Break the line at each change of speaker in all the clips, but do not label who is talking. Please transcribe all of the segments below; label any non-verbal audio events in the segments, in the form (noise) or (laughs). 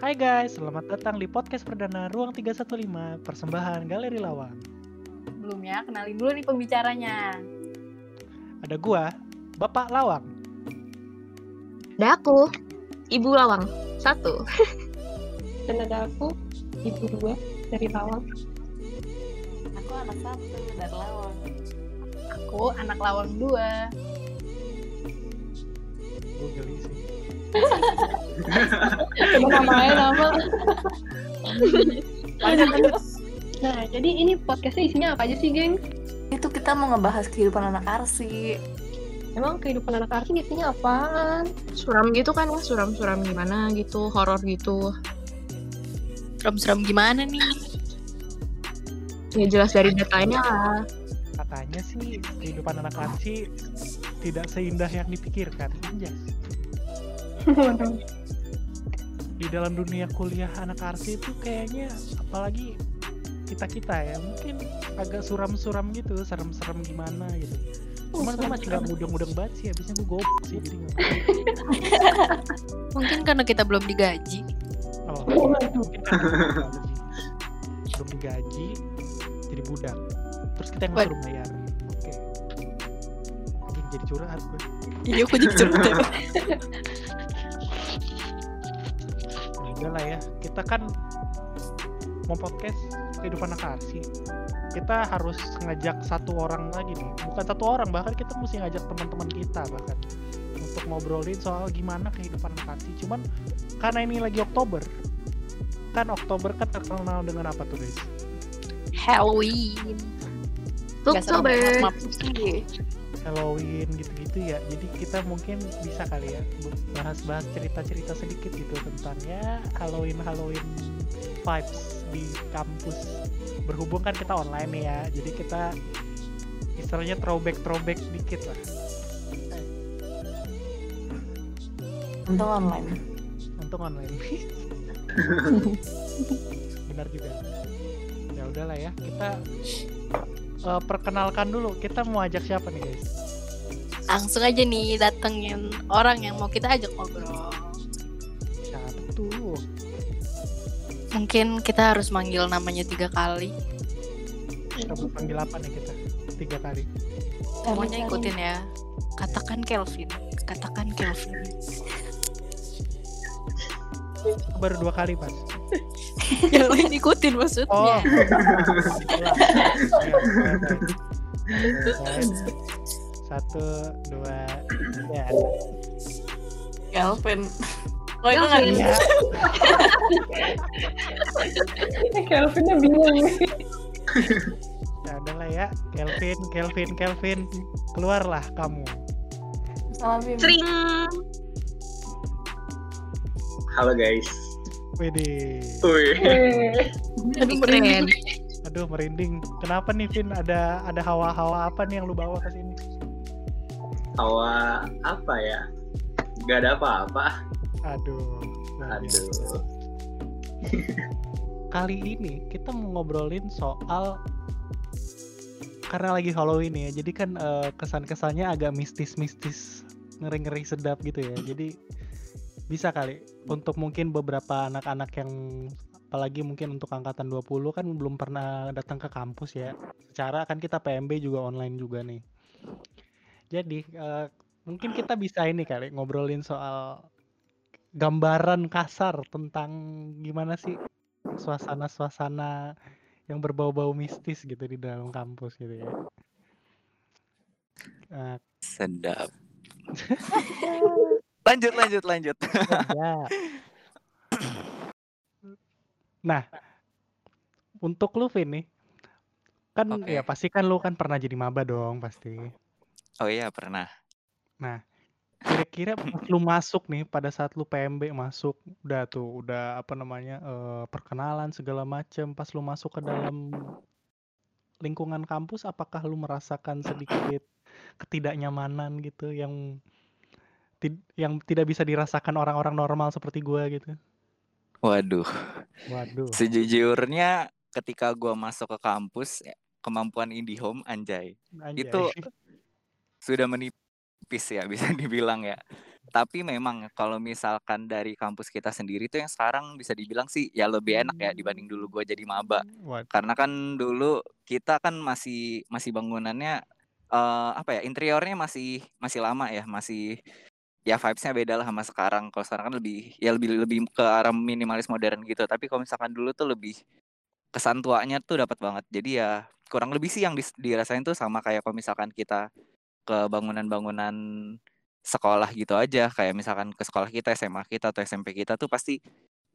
Hai guys, selamat datang di podcast perdana Ruang 315 Persembahan Galeri Lawang.
Sebelumnya kenalin dulu nih pembicaranya.
Ada gua, Bapak Lawang.
Ada aku, Ibu Lawang. Satu. (laughs)
dan ada aku ibu dua dari Lawang
Aku anak satu dari Lawang. Aku anak Lawang dua.
Coba namanya nama nah jadi ini podcastnya isinya apa aja sih geng
itu kita mau ngebahas kehidupan anak arsi
emang kehidupan anak arsi isinya apaan
Suram gitu kan ya, suram-suram gimana gitu, horor gitu.
Serem-serem gimana nih?
Ya jelas dari datanya lah.
Katanya sih kehidupan anak arsi tidak seindah yang dipikirkan. Anjas. Di dalam dunia kuliah anak arsi itu kayaknya apalagi kita-kita ya mungkin agak suram-suram gitu, serem-serem gimana gitu. Cuman gue masih gak mudeng-mudeng banget sih, habisnya gue goblok sih jadi (laughs)
Mungkin karena kita belum digaji.
Oh, (laughs) mungkin karena kita belum digaji jadi budak. Terus kita yang disuruh bayar. Oke. Anjing, jadi curhat gue
Iya, aku jadi curhat. (laughs)
nah, udah lah ya kita kan mau podcast kehidupan anak arsi. Kita harus ngajak satu orang lagi nih. Bukan satu orang bahkan kita mesti ngajak teman-teman kita bahkan untuk ngobrolin soal gimana kehidupan anak arsi. Cuman karena ini lagi Oktober kan Oktober kan terkenal dengan apa tuh guys?
Halloween.
Oktober.
Halloween gitu-gitu ya. Jadi kita mungkin bisa kali ya bahas-bahas cerita-cerita sedikit gitu tentang ya Halloween Halloween vibes di kampus. Berhubung kan kita online nih ya. Jadi kita istilahnya throwback throwback sedikit lah.
untung online
Untung online. (laughs) Benar juga. Ya udahlah ya. Kita eh, perkenalkan dulu. Kita mau ajak siapa nih guys?
Langsung aja nih datengin orang yang mau kita ajak ngobrol.
Siapa tuh?
Mungkin kita harus manggil namanya tiga kali.
Kita mau panggil apa nih kita? Tiga kali.
Semuanya ikutin ya. Katakan Kelvin. Katakan Kelvin.
Baru dua kali pas. (laughs)
yang lain ikutin maksudnya.
Oh. Satu, dua, tiga.
Kelvin Oh itu nggak.
Ya, (laughs)
Kelvinnya bingung
ya lah ya. Kelvin, Kelvin, Kelvin, keluarlah kamu.
salah Bim
Sering.
Halo guys. Wih.
Aduh,
Keren.
merinding.
Aduh merinding. Kenapa nih Vin? Ada ada hawa-hawa apa nih yang lu bawa ke sini?
Hawa apa ya? Gak ada apa-apa.
Aduh.
Aduh.
Kali ini kita mau ngobrolin soal karena lagi Halloween ya. Jadi kan eh, kesan-kesannya agak mistis-mistis, ngeri-ngeri sedap gitu ya. Jadi bisa kali untuk mungkin beberapa anak-anak yang apalagi mungkin untuk angkatan 20 kan belum pernah datang ke kampus ya. Secara kan kita PMB juga online juga nih. Jadi eh, mungkin kita bisa ini kali ngobrolin soal gambaran kasar tentang gimana sih suasana-suasana yang berbau-bau mistis gitu di dalam kampus gitu ya. Nah,
Sedap. (laughs) lanjut, lanjut, lanjut.
ya. Nah, untuk lu Vin nih, kan
Oke.
ya pasti kan lu kan pernah jadi maba dong pasti.
Oh iya, pernah.
Nah, kira-kira lu masuk nih pada saat lu PMB masuk, udah tuh, udah apa namanya eh, perkenalan segala macem. Pas lu masuk ke dalam lingkungan kampus, apakah lu merasakan sedikit ketidaknyamanan gitu yang tid- yang tidak bisa dirasakan orang-orang normal seperti gua gitu?
Waduh,
Waduh.
sejujurnya ketika gua masuk ke kampus, ya, kemampuan IndiHome anjay,
Anjay.
itu sudah menipis ya bisa (laughs) dibilang ya. Tapi memang kalau misalkan dari kampus kita sendiri tuh yang sekarang bisa dibilang sih ya lebih enak ya dibanding dulu gue jadi maba. Karena kan dulu kita kan masih masih bangunannya eh apa ya interiornya masih masih lama ya masih ya vibesnya beda lah sama sekarang. Kalau sekarang kan lebih ya lebih lebih ke arah minimalis modern gitu. Tapi kalau misalkan dulu tuh lebih kesan tuanya tuh dapat banget. Jadi ya kurang lebih sih yang dirasain tuh sama kayak kalau misalkan kita ke bangunan-bangunan sekolah gitu aja kayak misalkan ke sekolah kita SMA kita atau SMP kita tuh pasti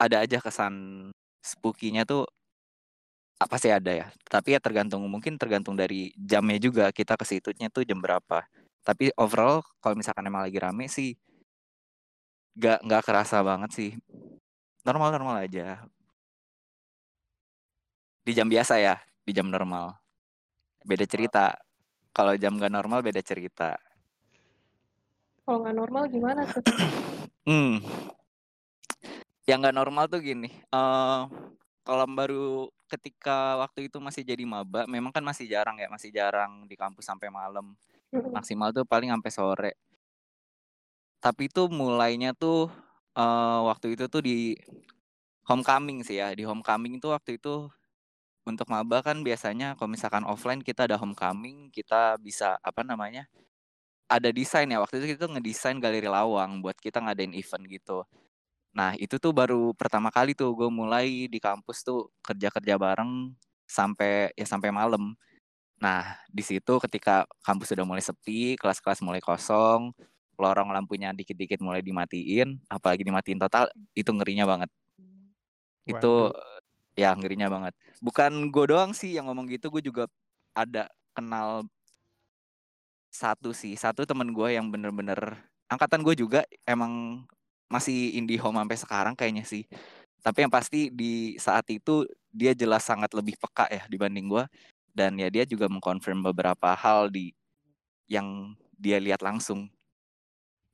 ada aja kesan spooky-nya tuh apa sih ada ya tapi ya tergantung mungkin tergantung dari jamnya juga kita ke situnya tuh jam berapa tapi overall kalau misalkan emang lagi rame sih nggak nggak kerasa banget sih normal normal aja di jam biasa ya di jam normal beda cerita kalau jam nggak normal beda cerita
Kalau nggak normal gimana tuh? (clears throat)
Hmm. Yang nggak normal tuh gini. eh kalau baru ketika waktu itu masih jadi maba, memang kan masih jarang ya, masih jarang di kampus sampai malam. Maksimal tuh paling sampai sore. Tapi itu mulainya tuh eh waktu itu tuh di homecoming sih ya. Di homecoming itu waktu itu untuk maba kan biasanya kalau misalkan offline kita ada homecoming, kita bisa apa namanya? ada desain ya waktu itu kita ngedesain galeri lawang buat kita ngadain event gitu. Nah itu tuh baru pertama kali tuh gue mulai di kampus tuh kerja-kerja bareng sampai ya sampai malam. Nah di situ ketika kampus sudah mulai sepi, kelas-kelas mulai kosong, lorong lampunya dikit-dikit mulai dimatiin, apalagi dimatiin total, itu ngerinya banget. Itu ya ngerinya banget. Bukan gue doang sih yang ngomong gitu, gue juga ada kenal satu sih satu temen gue yang bener-bener angkatan gue juga emang masih indie home sampai sekarang kayaknya sih tapi yang pasti di saat itu dia jelas sangat lebih peka ya dibanding gue dan ya dia juga mengkonfirm beberapa hal di yang dia lihat langsung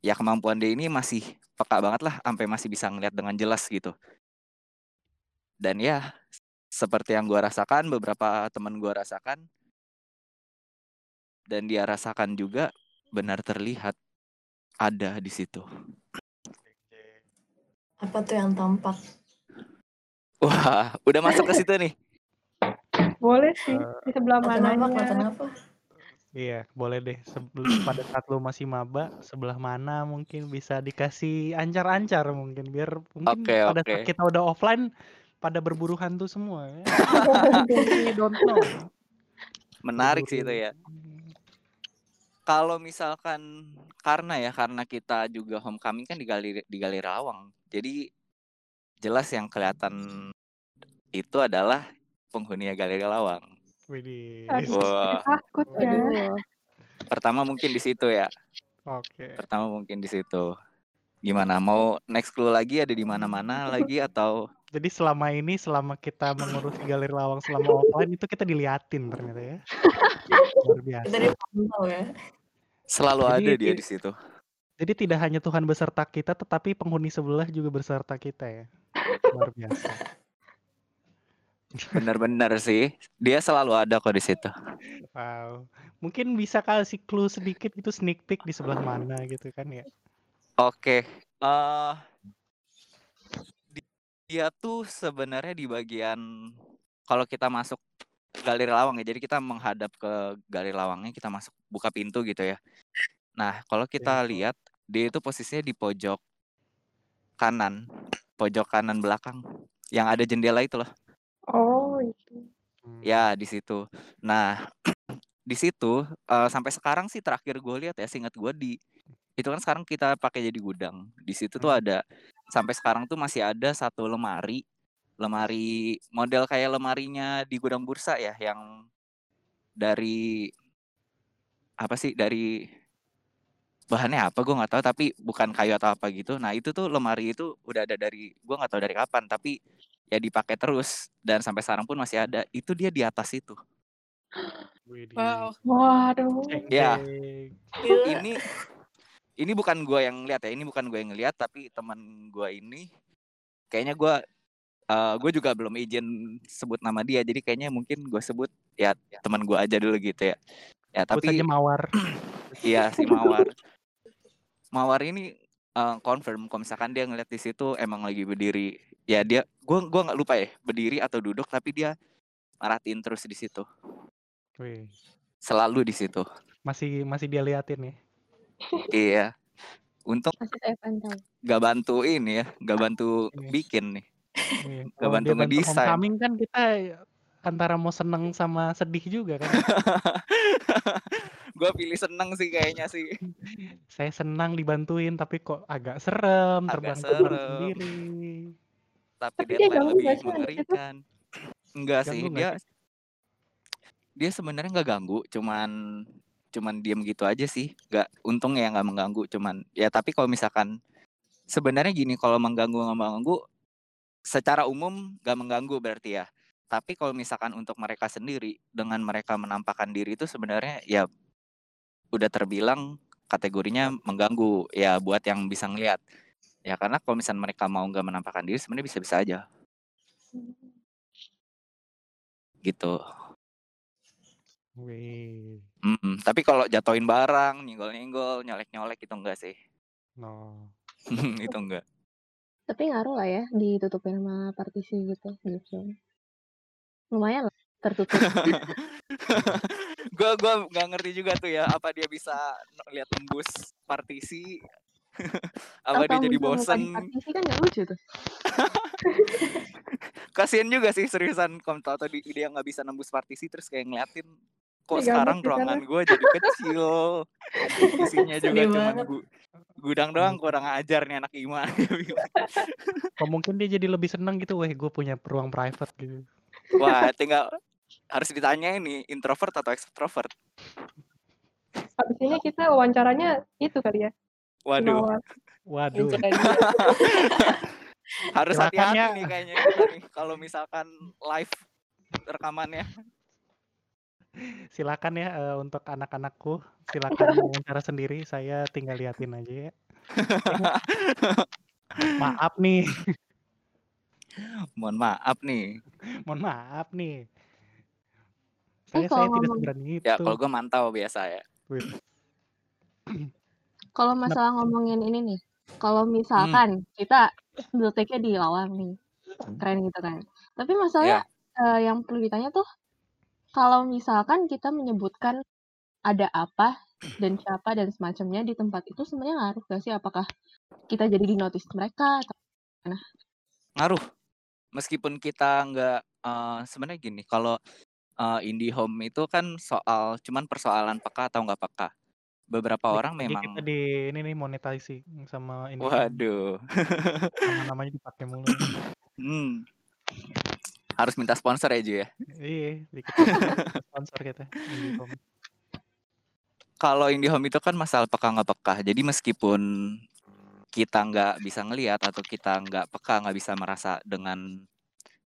ya kemampuan dia ini masih peka banget lah sampai masih bisa ngeliat dengan jelas gitu dan ya seperti yang gue rasakan beberapa teman gue rasakan dan dia rasakan juga benar terlihat ada di situ.
Apa tuh yang tampak?
Wah, udah masuk ke situ nih.
Boleh sih.
Eh,
Di sebelah
apa?
Iya, boleh deh. Sebelum pada saat lu masih maba, sebelah mana mungkin bisa dikasih ancar-ancar mungkin biar mungkin
Oke,
pada
oke.
saat kita udah offline pada berburu hantu semua ya. (laughs) We don't know.
Menarik sih itu ya. Kalau misalkan karena ya karena kita juga homecoming kan di galeri di galeri Lawang. Jadi jelas yang kelihatan itu adalah penghuni galeri Lawang.
Widih.
Wah,
takut ya.
Pertama mungkin di situ ya.
Oke.
Pertama mungkin di situ. Gimana? Mau next clue lagi ada di mana-mana lagi atau
Jadi selama ini selama kita mengurusi galeri lawang selama offline itu kita diliatin ternyata ya. (laughs) Luar biasa.
Kita dipantau ya.
selalu
Jadi
ada dia di situ?
Jadi tidak hanya Tuhan beserta kita tetapi penghuni sebelah juga beserta kita ya. Luar biasa. (laughs)
Benar-benar sih. Dia selalu ada kok di situ.
Wow. Mungkin bisa kasih clue sedikit itu sneak peek di sebelah mana gitu kan ya.
Oke. eh di- dia tuh sebenarnya di bagian kalau kita masuk galeri lawang ya. Jadi kita menghadap ke galeri lawangnya, kita masuk buka pintu gitu ya. Nah, kalau kita
Oke.
lihat dia itu posisinya di pojok kanan, pojok kanan belakang yang ada jendela itu loh.
Oh, itu.
Hmm.
Ya, di situ. Nah, (clears throat) di situ eh, sampai sekarang sih terakhir gue lihat ya, seingat gue di itu kan sekarang kita pakai jadi gudang. Di situ tuh
Hmm.
ada sampai sekarang tuh masih ada satu lemari, lemari model kayak lemarinya di gudang bursa ya, yang dari apa sih dari bahannya apa gue nggak tahu tapi bukan kayu atau apa gitu. Nah itu tuh lemari itu udah ada dari gue nggak tahu dari kapan tapi ya dipakai terus dan sampai sekarang pun masih ada. Itu dia di atas itu.
Wow.
Waduh.
Ya. ini ini bukan gua yang lihat ya ini bukan gue yang lihat tapi teman gua ini kayaknya gua eh gue juga belum izin sebut nama dia jadi kayaknya mungkin gue sebut ya teman gua aja dulu gitu ya ya
Sebut saja
tapi
mawar. (clears throat)
iya si mawar mawar ini eh, confirm kalau misalkan dia ngeliat di situ emang lagi berdiri ya dia gua gua nggak lupa ya berdiri atau duduk tapi dia maratin terus di situ
Wih,
selalu di situ
masih masih dia liatin ya.
iya untung
Masih saya pantau.
gak bantu ini ya gak bantu
Iya.
bikin nih
Iya,
Nggak bantu ngedesain.
homecoming kan kita antara mau seneng sama sedih juga kan. (laughs)
gue pilih seneng sih kayaknya sih
Saya senang dibantuin tapi kok agak serem,
Agak
terbang terbang
serem.
sendiri.
Tapi,
Tapi dia
deadline
ganggu
lebih
itu?
mengerikan. Enggak sih
Ganggu
dia dia sebenarnya nggak ganggu cuman cuman diem gitu aja sih. Nggak untung ya nggak mengganggu cuman ya tapi kalau misalkan sebenarnya gini kalau mengganggu nggak mengganggu secara umum nggak mengganggu berarti ya. Tapi kalau misalkan untuk mereka sendiri dengan mereka menampakkan diri itu sebenarnya ya udah terbilang kategorinya mengganggu ya buat yang bisa ngelihat ya karena kalau misalnya mereka mau nggak menampakkan diri sebenarnya bisa-bisa aja gitu
Wih,
Mm, tapi kalau jatuhin barang, nyenggol-nyenggol, nyolek-nyolek itu enggak sih.
no. (laughs)
itu enggak.
Tapi ngaruh lah ya ditutupin sama partisi gitu. gitu. Lumayan lah tertutup. (laughs)
gua gua nggak ngerti juga tuh ya apa dia bisa lihat tembus partisi (laughs) apa dia jadi bosen
kan gak lucu tuh. (laughs)
kasian juga sih seriusan kalau tahu tadi dia nggak bisa nembus partisi terus kayak ngeliatin kok
Dia
sekarang ruangan gue jadi kecil isinya (laughs) juga
banget.
gu- gudang doang kurang ajar nih anak Ima.
Kok mungkin dia jadi lebih seneng gitu, weh gue punya ruang private gitu.
wah tinggal harus ditanya ini introvert atau extrovert
Habis ini kita wawancaranya itu kali ya.
Waduh
Mawar.
Waduh, (laughs)
harus
Silakan
hati-hati
ya.
nih kayaknya kalau misalkan live rekamannya
silakan ya eh, untuk anak-anakku, silakan (laughs) wawancara sendiri. Saya tinggal liatin aja ya. Maaf nih,
mohon maaf nih
mohon maaf nih.
Eh,
Saya
kalau
saya tidak seberani itu.
ya kalau gue mantau biasa ya
Kalau masalah ngomongin ini nih, kalau misalkan kita biblioteknya di Lawang nih, keren gitu kan. Tapi masalahnya eh, yang perlu ditanya tuh, kalau misalkan kita menyebutkan ada apa dan siapa dan semacamnya di tempat itu sebenarnya ngaruh gak sih? Apakah kita jadi di notice mereka? Atau...
ngaruh meskipun kita nggak eh, sebenarnya gini kalau eh, indie home itu kan soal cuman persoalan peka atau nggak peka beberapa orang
Lagi
memang
kita di ini nih monetasi sama ini
waduh
nama-namanya dipakai mulu. (clears throat)
hmm. harus minta sponsor ya Ju ya
iya, (laughs) sponsor kita.
Kalau indie home itu kan masalah peka nggak peka jadi meskipun kita nggak bisa ngelihat atau kita nggak peka nggak bisa merasa dengan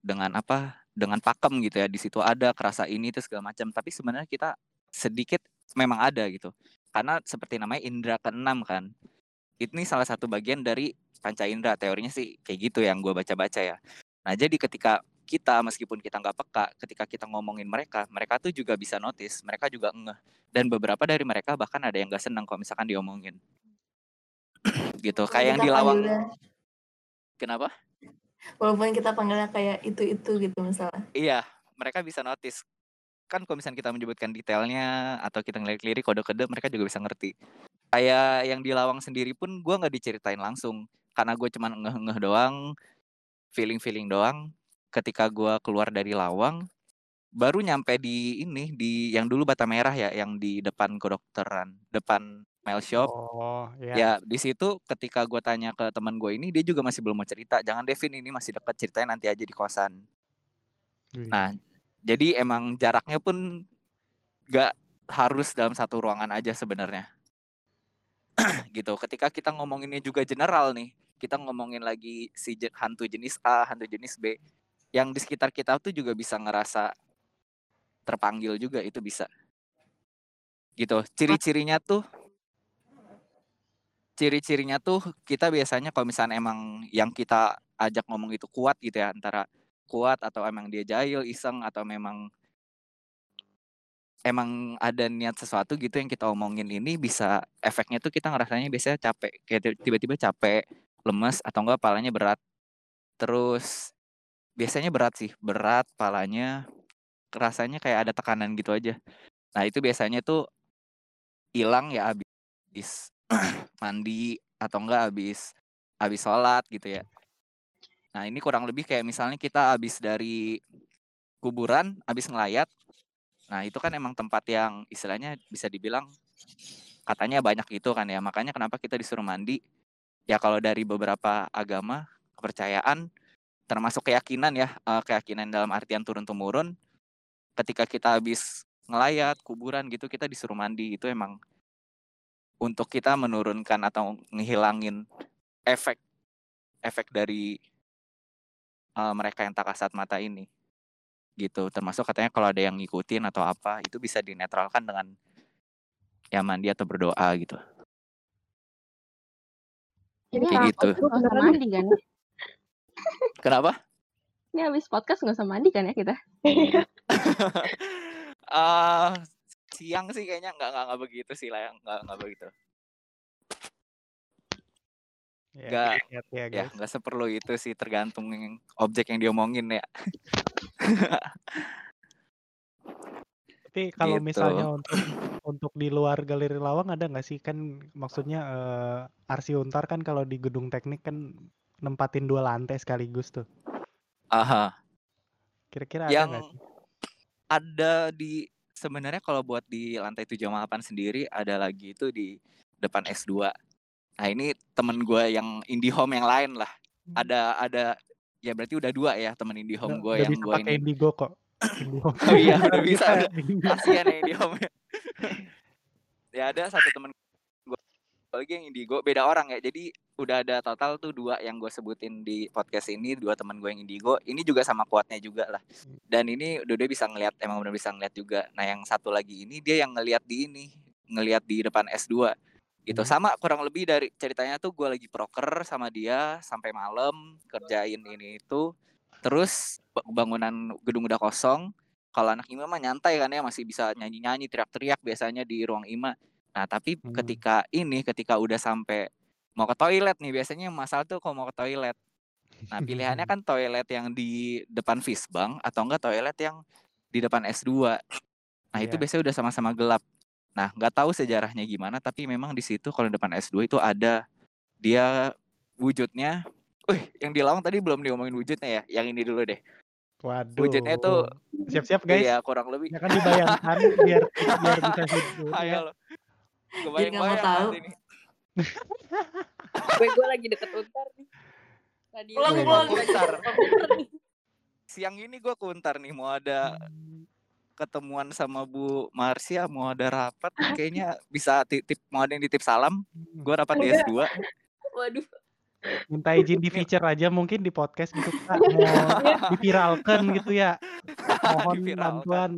dengan apa dengan pakem gitu ya di situ ada kerasa ini itu segala macam tapi sebenarnya kita sedikit memang ada gitu karena seperti namanya indera keenam kan. Ini salah satu bagian dari panca indera teorinya sih kayak gitu yang gue baca-baca ya. Nah jadi ketika kita meskipun kita nggak peka ketika kita ngomongin mereka mereka tuh juga bisa notice mereka juga ngeh. Dan beberapa dari mereka bahkan ada yang gak senang kalau misalkan diomongin. (coughs) Gitu kayak yang di lawang
panggilnya-
kenapa?
Walaupun kita panggilnya kayak itu-itu gitu misalnya.
iya mereka bisa notice kan kalau misalnya kita menyebutkan detailnya atau kita ngelirik-lirik kode-kode mereka juga bisa ngerti kayak yang di lawang sendiri pun gua nggak diceritain langsung karena gue cuman ngeh-ngeh doang feeling-feeling doang ketika gua keluar dari lawang baru nyampe di ini di yang dulu bata merah ya yang di depan kedokteran depan mail shop
Oh, ya.
Ya di situ ketika gue tanya ke teman gue ini dia juga masih belum mau cerita. Jangan Devin ini masih dekat ceritanya nanti aja di kosan. Nah jadi emang jaraknya pun gak harus dalam satu ruangan aja sebenarnya. (clears throat) gitu. Ketika kita ngomonginnya juga general nih, kita ngomongin lagi si hantu jenis A, hantu jenis B, yang di sekitar kita tuh juga bisa ngerasa terpanggil juga itu bisa. Gitu. Ciri-cirinya tuh ciri-cirinya tuh kita biasanya kalau misalnya emang yang kita ajak ngomong itu kuat gitu ya antara kuat atau emang dia jahil iseng atau memang emang ada niat sesuatu gitu yang kita omongin ini bisa efeknya tuh kita ngerasanya biasanya capek kayak ti- tiba-tiba capek lemes atau enggak palanya berat. Terus biasanya berat sih berat palanya rasanya kayak ada tekanan gitu aja. Nah itu biasanya tuh hilang ya habis (clears throat) mandi atau enggak habis habis sholat gitu ya nah ini kurang lebih kayak misalnya kita habis dari kuburan habis ngelayat Nah, itu kan emang tempat yang istilahnya bisa dibilang katanya banyak itu kan ya. Makanya kenapa kita disuruh mandi? Ya kalau dari beberapa agama, kepercayaan termasuk keyakinan ya, eh, keyakinan dalam artian turun temurun ketika kita habis ngelayat kuburan gitu kita disuruh mandi itu emang untuk kita menurunkan atau ngehilangin efek efek dari eh, mereka yang tak kasat mata ini gitu termasuk katanya kalau ada yang ngikutin atau apa itu bisa dinetralkan dengan ya mandi atau berdoa gitu
Ini
Kayak gitu.
usah mandi kan? (laughs)
kenapa
Ini habis podcast nggak usah mandi kan ya kita? (laughs)
eh siang sih kayaknya nggak nggak begitu sih lah yang nggak nggak begitu Nggak,
lihat ya
ya
guys.
nggak seperlu itu sih tergantung yang objek yang diomongin ya (laughs)
Tapi kalau
Gitu.
misalnya untuk untuk di luar galeri lawang ada nggak sih kan maksudnya eh, Arsi Untar kan kalau di gedung teknik kan nempatin dua lantai sekaligus tuh.
aha
Kira-kira ada sih?
ada di sebenarnya kalau buat di lantai 7 sama 8 sendiri ada lagi itu di depan S2 nah ini temen gue yang indie home yang lain lah. Ada ada ya berarti udah dua ya temen indie home gue yang gue ini.
Indigo kok. (coughs) Indihome.
Oh iya, udah
Kita
bisa.
Indigo.
kasihan ya indie home (laughs) ya ada satu temen gue lagi yang indigo beda orang ya. Jadi udah ada total tuh dua yang gue sebutin di podcast ini dua teman gue yang indigo. Ini juga sama kuatnya juga lah. Dan ini udah dia bisa ngelihat emang udah bisa ngeliat juga. Nah yang satu lagi ini dia yang ngelihat di ini ngelihat di depan S2 gitu.
Hmm.
sama kurang lebih dari ceritanya tuh gue lagi proker sama dia sampai malam kerjain ini itu. Terus ba- bangunan gedung udah kosong. Kalau anak IMA mah nyantai kan ya masih bisa nyanyi-nyanyi teriak-teriak biasanya di ruang IMA nah tapi
Hmm.
ketika ini ketika udah sampai mau ke toilet nih biasanya masalah tuh kalau mau ke toilet. Nah pilihannya (laughs) kan toilet yang di depan Fisbang atau enggak toilet yang di depan S2 nah itu
Iya.
biasanya udah sama-sama gelap nah nggak tahu sejarahnya gimana tapi memang di situ kalau di depan S2 itu ada dia wujudnya Wih, yang di lawang tadi belum diomongin wujudnya ya. Yang ini dulu deh.
Waduh.
Wujudnya tuh
siap-siap guys.
Iya, kurang lebih.
Ya kan dibayangkan biar (laughs) biar bisa hidup ya.
Ayo lo.
Jadi nggak mau tahu.
Gue gue lagi deket untar nih. Tadi
kuntar.
Komputer nih.
Siang ini gue kuntar nih mau ada ketemuan sama Bu Marsia, mau ada rapat, (laughs) kayaknya bisa titip mau ada yang titip salam. Gue rapat di S2.
Waduh.
minta izin di feature aja mungkin di podcast gitu kak mau (laughs) diviralkan gitu ya mohon bantuan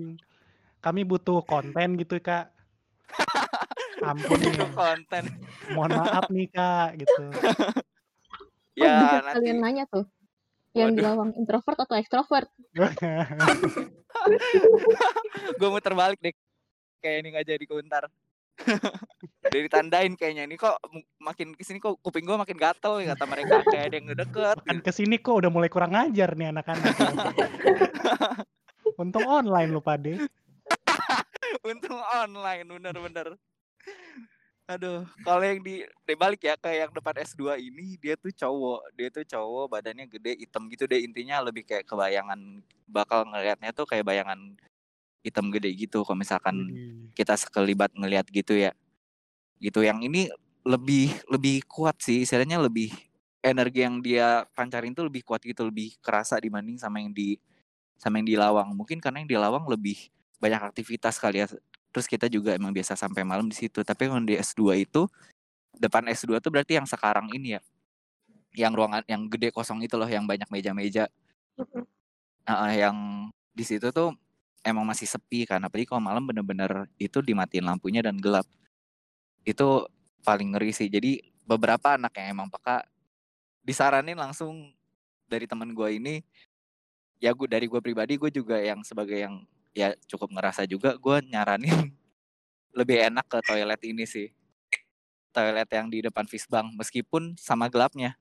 kami butuh konten gitu kak ampun
Untuk konten.
mohon maaf nih kak gitu
oh,
Ya
bisa
nanti
kalian nanya tuh. Yang di
Waduh.
lawang introvert atau ekstrovert? (laughs)
gue muter balik deh. Kayak ini nggak jadi kuntar. (laughs) Udah ditandain kayaknya ini kok makin ke sini kok kuping gue makin gatel ya kata mereka (laughs) kayak ada yang ngedeket
kan ke sini kok udah mulai kurang ajar nih anak-anak untung online lu pade
Untung online bener-bener. Aduh, kalau yang di deh balik ya ke yang depan S2 ini dia tuh cowok, dia tuh cowok badannya gede hitam gitu deh intinya lebih kayak kebayangan bakal ngelihatnya tuh kayak bayangan hitam gede gitu kalau misalkan
Widih.
kita sekelibat ngelihat gitu ya. Gitu yang ini lebih lebih kuat sih, istilahnya lebih energi yang dia pancarin tuh lebih kuat gitu, lebih kerasa dibanding sama yang di sama yang di Lawang. Mungkin karena yang di Lawang lebih banyak aktivitas kali ya. Terus kita juga emang biasa sampai malam di situ. Tapi kalau di S2 itu depan S2 tuh berarti yang sekarang ini ya. Yang ruangan yang gede kosong itu loh yang banyak meja-meja. Ah, yang di situ tuh emang masih sepi kan. Apalagi kalau malam bener-bener itu dimatiin lampunya dan gelap. Itu paling ngeri sih. Jadi beberapa anak yang emang peka disaranin langsung dari temen gue ini ya gue dari gue pribadi gue juga yang sebagai yang ya cukup ngerasa juga gue nyaranin (laughs) lebih enak ke toilet ini sih. Toilet yang di depan Fisbang meskipun sama gelapnya.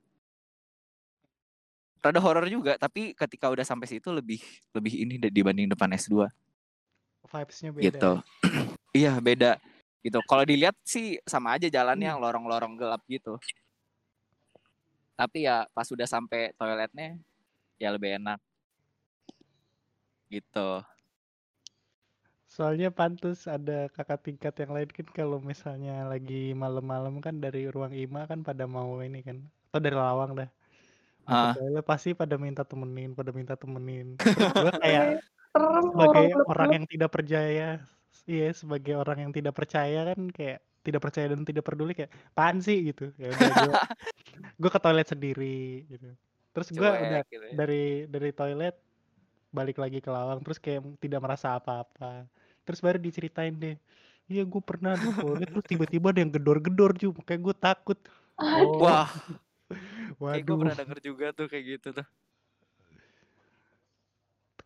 Rada horor juga tapi ketika udah sampai situ lebih lebih ini dibanding depan S2
Vibes-nya beda.
gitu. (clears throat) iya beda. Gitu. Kalau dilihat sih sama aja jalannya
Hmm.
lorong-lorong gelap gitu. Tapi ya pas udah sampai toiletnya ya lebih enak. Gitu
Soalnya pantus ada kakak tingkat yang lain kan kalau misalnya lagi malam-malam kan dari ruang IMA kan pada mau ini kan. Atau dari lawang dah.
Ah.
toilet pasti pada minta temenin, pada minta temenin. (laughs) Terus gue kayak sebagai
orang
orang yang tidak percaya, iya sebagai orang yang tidak percaya kan kayak tidak percaya dan tidak peduli kayak apaan sih gitu. Ya udah gue (laughs) gue ke toilet sendiri gitu. Terus gue udah
gitu ya.
dari dari toilet balik lagi ke lawang terus kayak tidak merasa apa-apa. Terus baru diceritain deh. Iya gue pernah di toilet terus tiba-tiba ada yang gedor-gedor juga makanya gue takut. Oh,
wah. (laughs) Kayak gue
waduh.
pernah denger juga tuh kayak gitu tuh.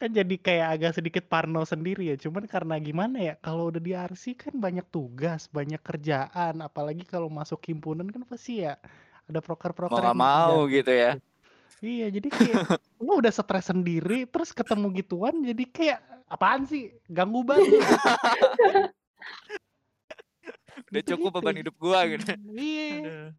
Kan jadi kayak agak sedikit parno sendiri ya. Cuman karena gimana ya kalau udah di RC kan banyak tugas banyak kerjaan. Apalagi kalau masuk himpunan kan pasti ya ada
mau
proker-proker
nggak
yang
mau gitu ya
iya jadi (laughs) kayak lu udah stres sendiri terus ketemu gituan jadi kayak apaan sih? Ganggu banget. (laughs)
Udah
Gitu-gitu.
cukup beban hidup gua gitu.
Iya.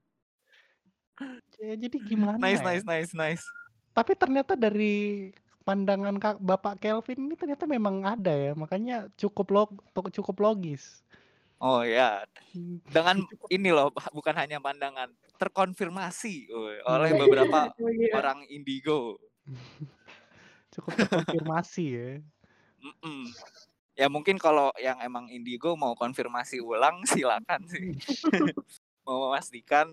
Ya, jadi gimana
nice
ya?
nice nice nice.
Tapi ternyata dari pandangan kak bapak Kelvin ini ternyata memang ada ya makanya cukup log cukup logis
oh ya dengan (laughs) ini loh bukan hanya pandangan terkonfirmasi. Oleh beberapa (laughs)
Iya.
orang indigo. (laughs)
Cukup terkonfirmasi ya.
Mm-mm. ya mungkin kalau yang emang indigo mau konfirmasi ulang silakan sih. Mau memastikan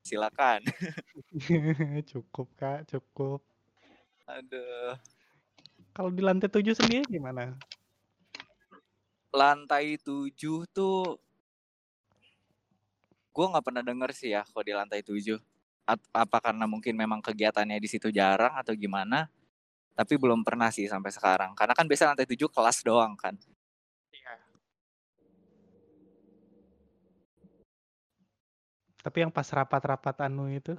silakan.
Cukup kak cukup.
Aduh.
Kalau di lantai tujuh sendiri gimana
lantai tujuh tuh gue nggak pernah denger sih ya kalau di lantai tujuh At- apa karena mungkin memang kegiatannya di situ jarang atau gimana tapi belum pernah sih sampai sekarang karena kan biasa lantai tujuh kelas doang kan
tapi yang pas rapat-rapat anu itu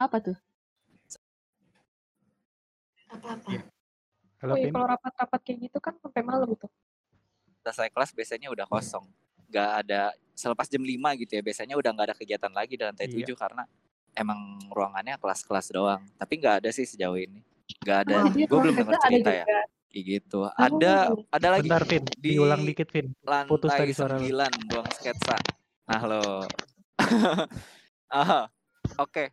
Apa tuh?
Apa-apa.
Iya. halo
Oh iya,
Pin
kalau rapat-rapat kayak gitu kan sampai malam tuh.
selesai kelas biasanya udah kosong. Nggak ada selepas jam 5 gitu ya biasanya udah nggak ada kegiatan lagi di lantai
Iya.
tujuh karena emang ruangannya kelas-kelas doang. Tapi nggak ada sih sejauh ini. Nggak ada.
Oh,
gue belum dengar cerita ya. kayak gitu. Ada ada lagi
bentar Vin.
di
diulang dikit Vin. putus
lantai
tadi suara lu.
9 ruang sketsa. Nah lo (laughs) ah oke.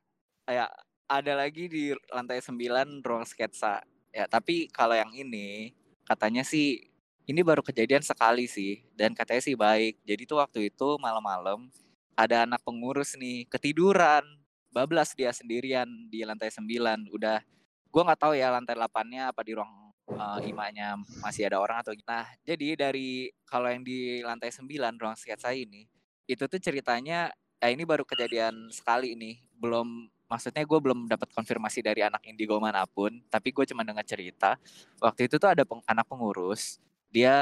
Ya ada lagi di lantai 9 ruang sketsa ya tapi kalau yang ini katanya sih ini baru kejadian sekali sih dan katanya sih baik. Jadi tuh waktu itu malam-malam ada anak pengurus nih ketiduran. Bablas dia sendirian di lantai 9 udah gua nggak tahu ya lantai 8-nya apa di ruang eh, imanya masih ada orang atau nah jadi dari kalau yang di lantai 9 ruang sketsa ini itu tuh ceritanya eh, ini baru kejadian sekali nih belum maksudnya gue belum dapat konfirmasi dari anak indigo mana pun tapi gue cuma dengar cerita waktu itu tuh ada peng- anak pengurus dia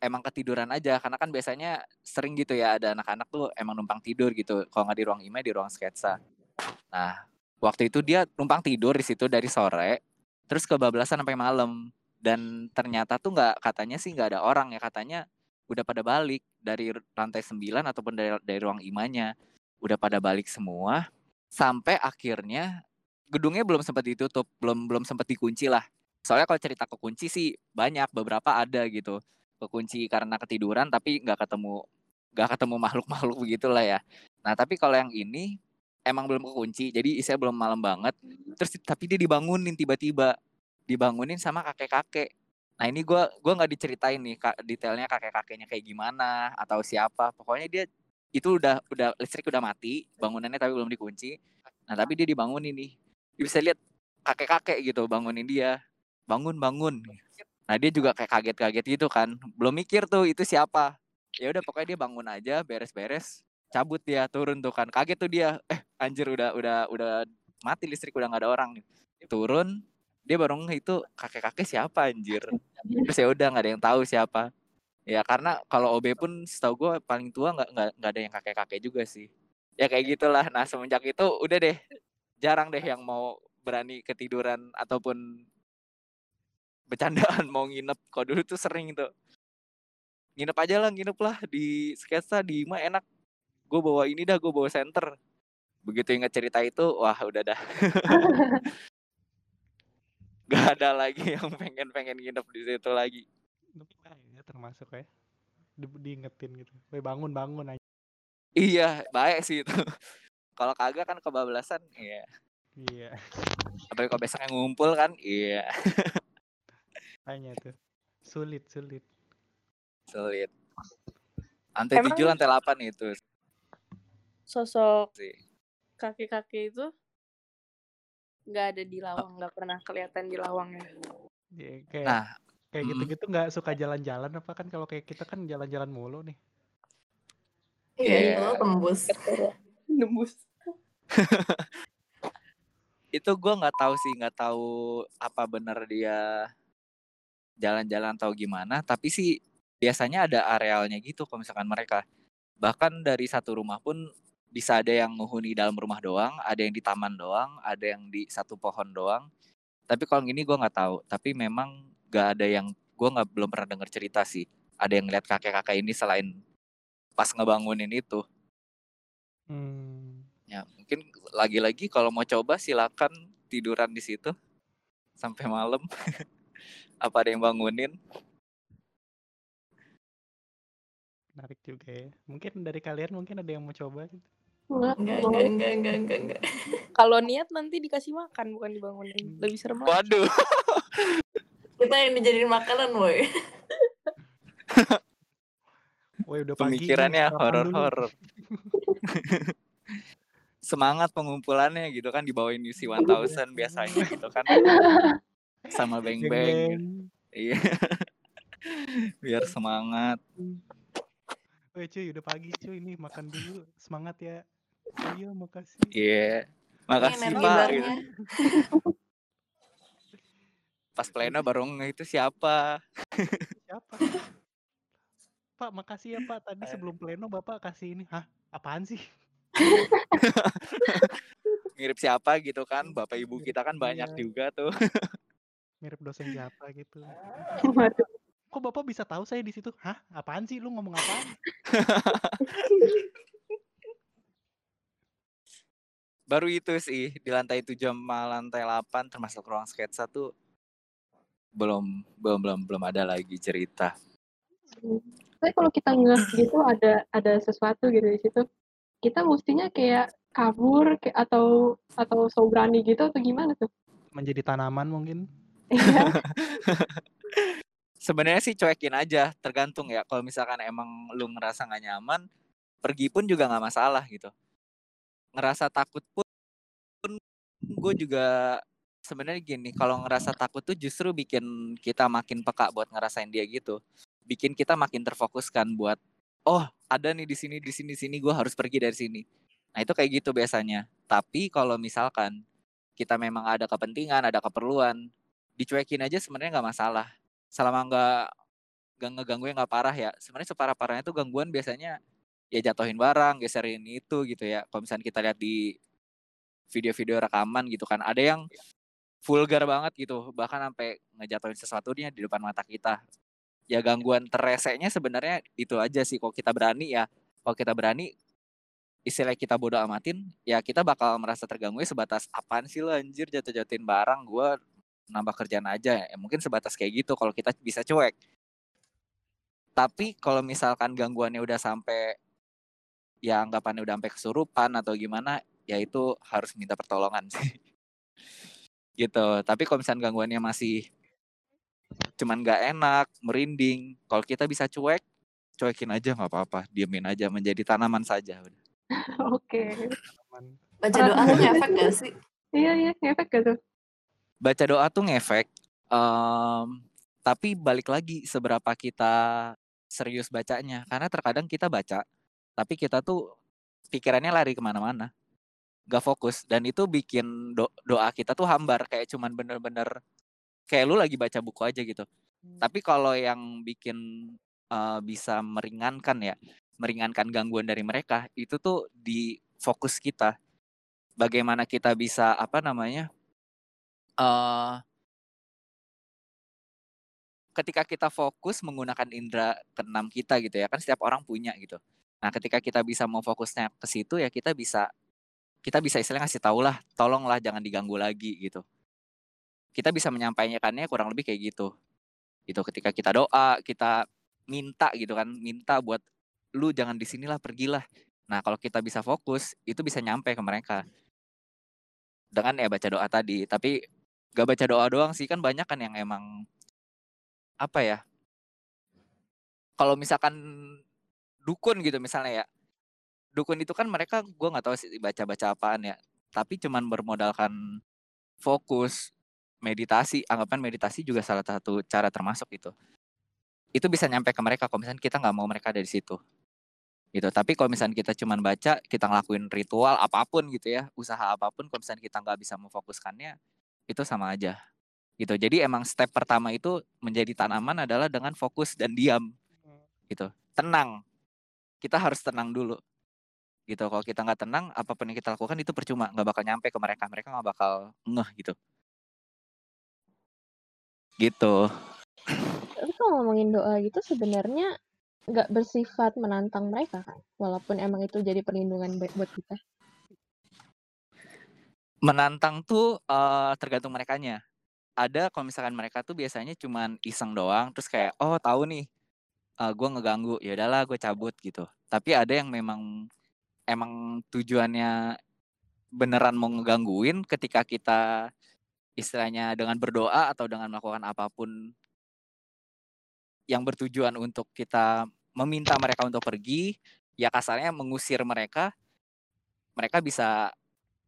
emang ketiduran aja karena kan biasanya sering gitu ya ada anak-anak tuh emang numpang tidur gitu kalau nggak di ruang IMA di ruang sketsa. Nah waktu itu dia numpang tidur di situ dari sore terus kebablasan sampai malam dan ternyata tuh nggak katanya sih nggak ada orang ya katanya udah pada balik dari lantai 9 ataupun dari dari ruang imanya udah pada balik semua sampai akhirnya gedungnya belum sempat ditutup belum belum sempat dikunci lah. Soalnya kalau cerita kekunci sih banyak beberapa ada gitu. Kekunci karena ketiduran tapi nggak ketemu nggak ketemu makhluk-makhluk begitulah ya. Nah tapi kalau yang ini emang belum kekunci jadi isinya belum malam banget. Terus tapi dia dibangunin tiba-tiba. Dibangunin sama kakek-kakek. Nah ini gua gua nggak diceritain nih detailnya kakek-kakeknya kayak gimana atau siapa. Pokoknya dia itu udah udah listrik udah mati bangunannya tapi belum dikunci. Nah tapi dia dibangunin nih. Bisa lihat kakek-kakek gitu bangunin dia. Bangun bangun. Nah dia juga kayak kaget-kaget gitu kan. Belum mikir tuh itu siapa. Ya udah pokoknya dia bangun aja beres-beres cabut dia turun tuh kan. Kaget tuh dia. Eh anjir udah udah udah mati listrik udah nggak ada orang turun dia baru itu kakek-kakek siapa anjir? Terus ya udah nggak ada yang tahu siapa ya karena kalau OB pun setahu gue paling tua nggak nggak nggak ada yang kakek-kakek juga sih. Ya kayak gitulah. Nah semenjak itu udah deh jarang deh yang mau berani ketiduran ataupun bercandaan mau nginep. Kalau dulu tuh sering tuh. Nginep aja lah nginep lah di sketsa di mah enak. Gue bawa ini dah gue bawa center begitu ingat cerita itu wah udah dah. (laughs) Gak ada lagi (laughs) yang pengen pengen nginep di situ lagi
ya termasuk ya. Di, diingetin gitu. Bangun bangun aja
iya baik sih itu. (laughs) Kalau kagak kan kebablasan iya.
Iya.
Apalagi kalau besoknya ngumpul kan iya. (laughs)
Tanya tuh. Sulit sulit.
Sulit. Lantai tujuh lantai delapan itu.
Sosok kakek-kakek itu nggak ada di lawang, nggak pernah kelihatan di lawang ya.
ya, kayak
nah
kayak
mm.
gitu-gitu nggak suka jalan-jalan apa kan kalau kayak kita kan jalan-jalan mulu nih
Iya,
Iya.
itu tembus. (laughs)
Nembus. (laughs)
itu gue nggak tahu sih nggak tahu apa bener dia jalan-jalan atau gimana tapi sih biasanya ada arealnya gitu kalau misalkan mereka bahkan dari satu rumah pun bisa ada yang menghuni dalam rumah doang ada yang di taman doang ada yang di satu pohon doang tapi kalau gini gue nggak tahu tapi memang nggak ada yang gue nggak belum pernah dengar cerita sih ada yang lihat kakek-kakek ini selain pas ngebangunin itu
hmm.
Ya, mungkin lagi-lagi kalau mau coba silakan tiduran di situ sampai malam. (laughs) Apa ada yang bangunin?
menarik juga ya mungkin dari kalian mungkin ada yang mau coba gitu
Enggak,
Enggak, enggak, enggak, enggak, enggak.
Kalau niat nanti dikasih makan bukan dibangunin. Lebih serem.
Waduh, (laughs)
Kita yang dijadiin makanan, woi. (laughs)
Woi udah pagi
pemikirannya horor-horor. (laughs) Semangat pengumpulannya gitu kan dibawain UC 1000 biasanya gitu kan. Sama beng-beng. Iya. (laughs) Biar semangat.
Woi cuy udah pagi cuy nih makan dulu semangat ya iya makasih
Iya. Makasih
energi
Pak. gitu. Pas pleno (laughs) baru itu siapa? (laughs)
siapa? Pak makasih ya Pak. Tadi sebelum pleno Bapak kasih ini. Hah? Apaan sih? (laughs)
Mirip siapa gitu kan? Bapak ibu kita kan banyak
Iya.
juga tuh.
mirip dosen siapa gitu.
Waduh.
kok Bapak bisa tahu saya di situ? Hah? Apaan sih? Lu ngomong apaan?
Baru itu sih di lantai 7 sama lantai 8 termasuk ruang sketsa tuh belum belum belum belum ada lagi cerita.
Tapi kalau kita ngeh gitu ada ada sesuatu gitu di situ, kita mestinya kayak kabur kayak atau atau so berani gitu atau gimana tuh?
menjadi tanaman mungkin
Iya. (laughs)
Sebenarnya sih cuekin aja, tergantung ya. Kalau misalkan emang lu ngerasa nggak nyaman, pergi pun juga nggak masalah gitu. Ngerasa takut pun, pun gue juga sebenarnya gini, kalau ngerasa takut tuh justru bikin kita makin peka buat ngerasain dia gitu. Bikin kita makin terfokuskan buat oh, ada nih di sini di sini di sini gue harus pergi dari sini. Nah, itu kayak gitu biasanya. Tapi kalau misalkan kita memang ada kepentingan, ada keperluan, dicuekin aja sebenarnya nggak masalah. Selama nggak nggak ngeganggu yang nggak parah ya. Sebenarnya separah parahnya tuh gangguan biasanya ya jatuhin barang, geserin itu gitu ya. Kalau misalnya kita lihat di video-video rekaman gitu kan, ada yang vulgar banget gitu, bahkan sampai ngejatuhin sesuatu dia di depan mata kita. Ya gangguan tereseknya sebenarnya itu aja sih. Kalau kita berani ya, kalau kita berani istilah kita bodoh amatin, ya kita bakal merasa terganggu sebatas apaan sih lo anjir jatuh-jatuhin barang, gua nambah kerjaan aja. Ya, mungkin sebatas kayak gitu kalau kita bisa cuek. Tapi kalau misalkan gangguannya udah sampai ya anggapannya udah sampai kesurupan atau gimana, ya itu harus minta pertolongan sih. (laughs) gitu. Tapi kalau misalkan gangguannya masih cuman nggak enak, merinding, kalau kita bisa cuek, cuekin aja nggak apa-apa, diemin aja menjadi tanaman saja. udah. (laughs)
Oke.
Tanaman.
Baca doa tuh ngefek gak sih?
Iya iya ngefek gitu.
baca doa tuh ngefek. em, tapi balik lagi seberapa kita serius bacanya. Karena terkadang kita baca, tapi kita tuh pikirannya lari ke mana-mana. Gak fokus. Dan itu bikin do- doa kita tuh hambar. Kayak cuman bener-bener kayak lu lagi baca buku aja gitu
Hmm.
tapi kalau yang bikin uh, bisa meringankan ya meringankan gangguan dari mereka itu tuh di fokus kita bagaimana kita bisa apa namanya uh, ketika kita fokus menggunakan indera keenam kita gitu ya kan setiap orang punya gitu nah ketika kita bisa mau fokusnya ke situ ya kita bisa kita bisa istilahnya ngasih tau lah tolonglah jangan diganggu lagi gitu. Kita bisa menyampaikannya kurang lebih kayak gitu. Gitu ketika kita doa kita minta gitu kan minta buat lu jangan di sinilah pergilah. Nah kalau kita bisa fokus itu bisa nyampe ke mereka. Dengan ya baca doa tadi tapi gak baca doa doang sih kan banyak kan yang emang apa ya kalau misalkan dukun gitu misalnya ya dukun itu kan mereka gue nggak tahu sih baca-baca apaan ya tapi cuman bermodalkan fokus meditasi anggapan meditasi juga salah satu cara termasuk itu itu bisa nyampe ke mereka kalau misalnya kita nggak mau mereka ada di situ. Gitu tapi kalau misalnya kita cuman baca kita ngelakuin ritual apa pun gitu ya usaha apa pun kalau misalnya kita nggak bisa memfokuskannya itu sama aja. Gitu jadi emang step pertama itu menjadi tanaman adalah dengan fokus dan diam. Gitu tenang. Kita harus tenang dulu gitu. Kalau kita nggak tenang apa pun yang kita lakukan itu percuma. Nggak bakal nyampe ke mereka. Mereka nggak bakal ngeh gitu. Gitu.
Tapi kalau ngomongin doa gitu sebenarnya nggak bersifat menantang mereka kan, walaupun emang itu jadi perlindungan buat kita.
menantang tuh uh, tergantung merekanya. Ada kalau misalkan mereka tuh biasanya cuman iseng doang terus kayak oh tahu nih uh, gue ngeganggu. Ya udahlah gue cabut gitu. Tapi ada yang memang emang tujuannya beneran mau ngegangguin ketika kita istilahnya dengan berdoa atau dengan melakukan apa pun yang bertujuan untuk kita meminta mereka untuk pergi ya kasarnya mengusir mereka mereka bisa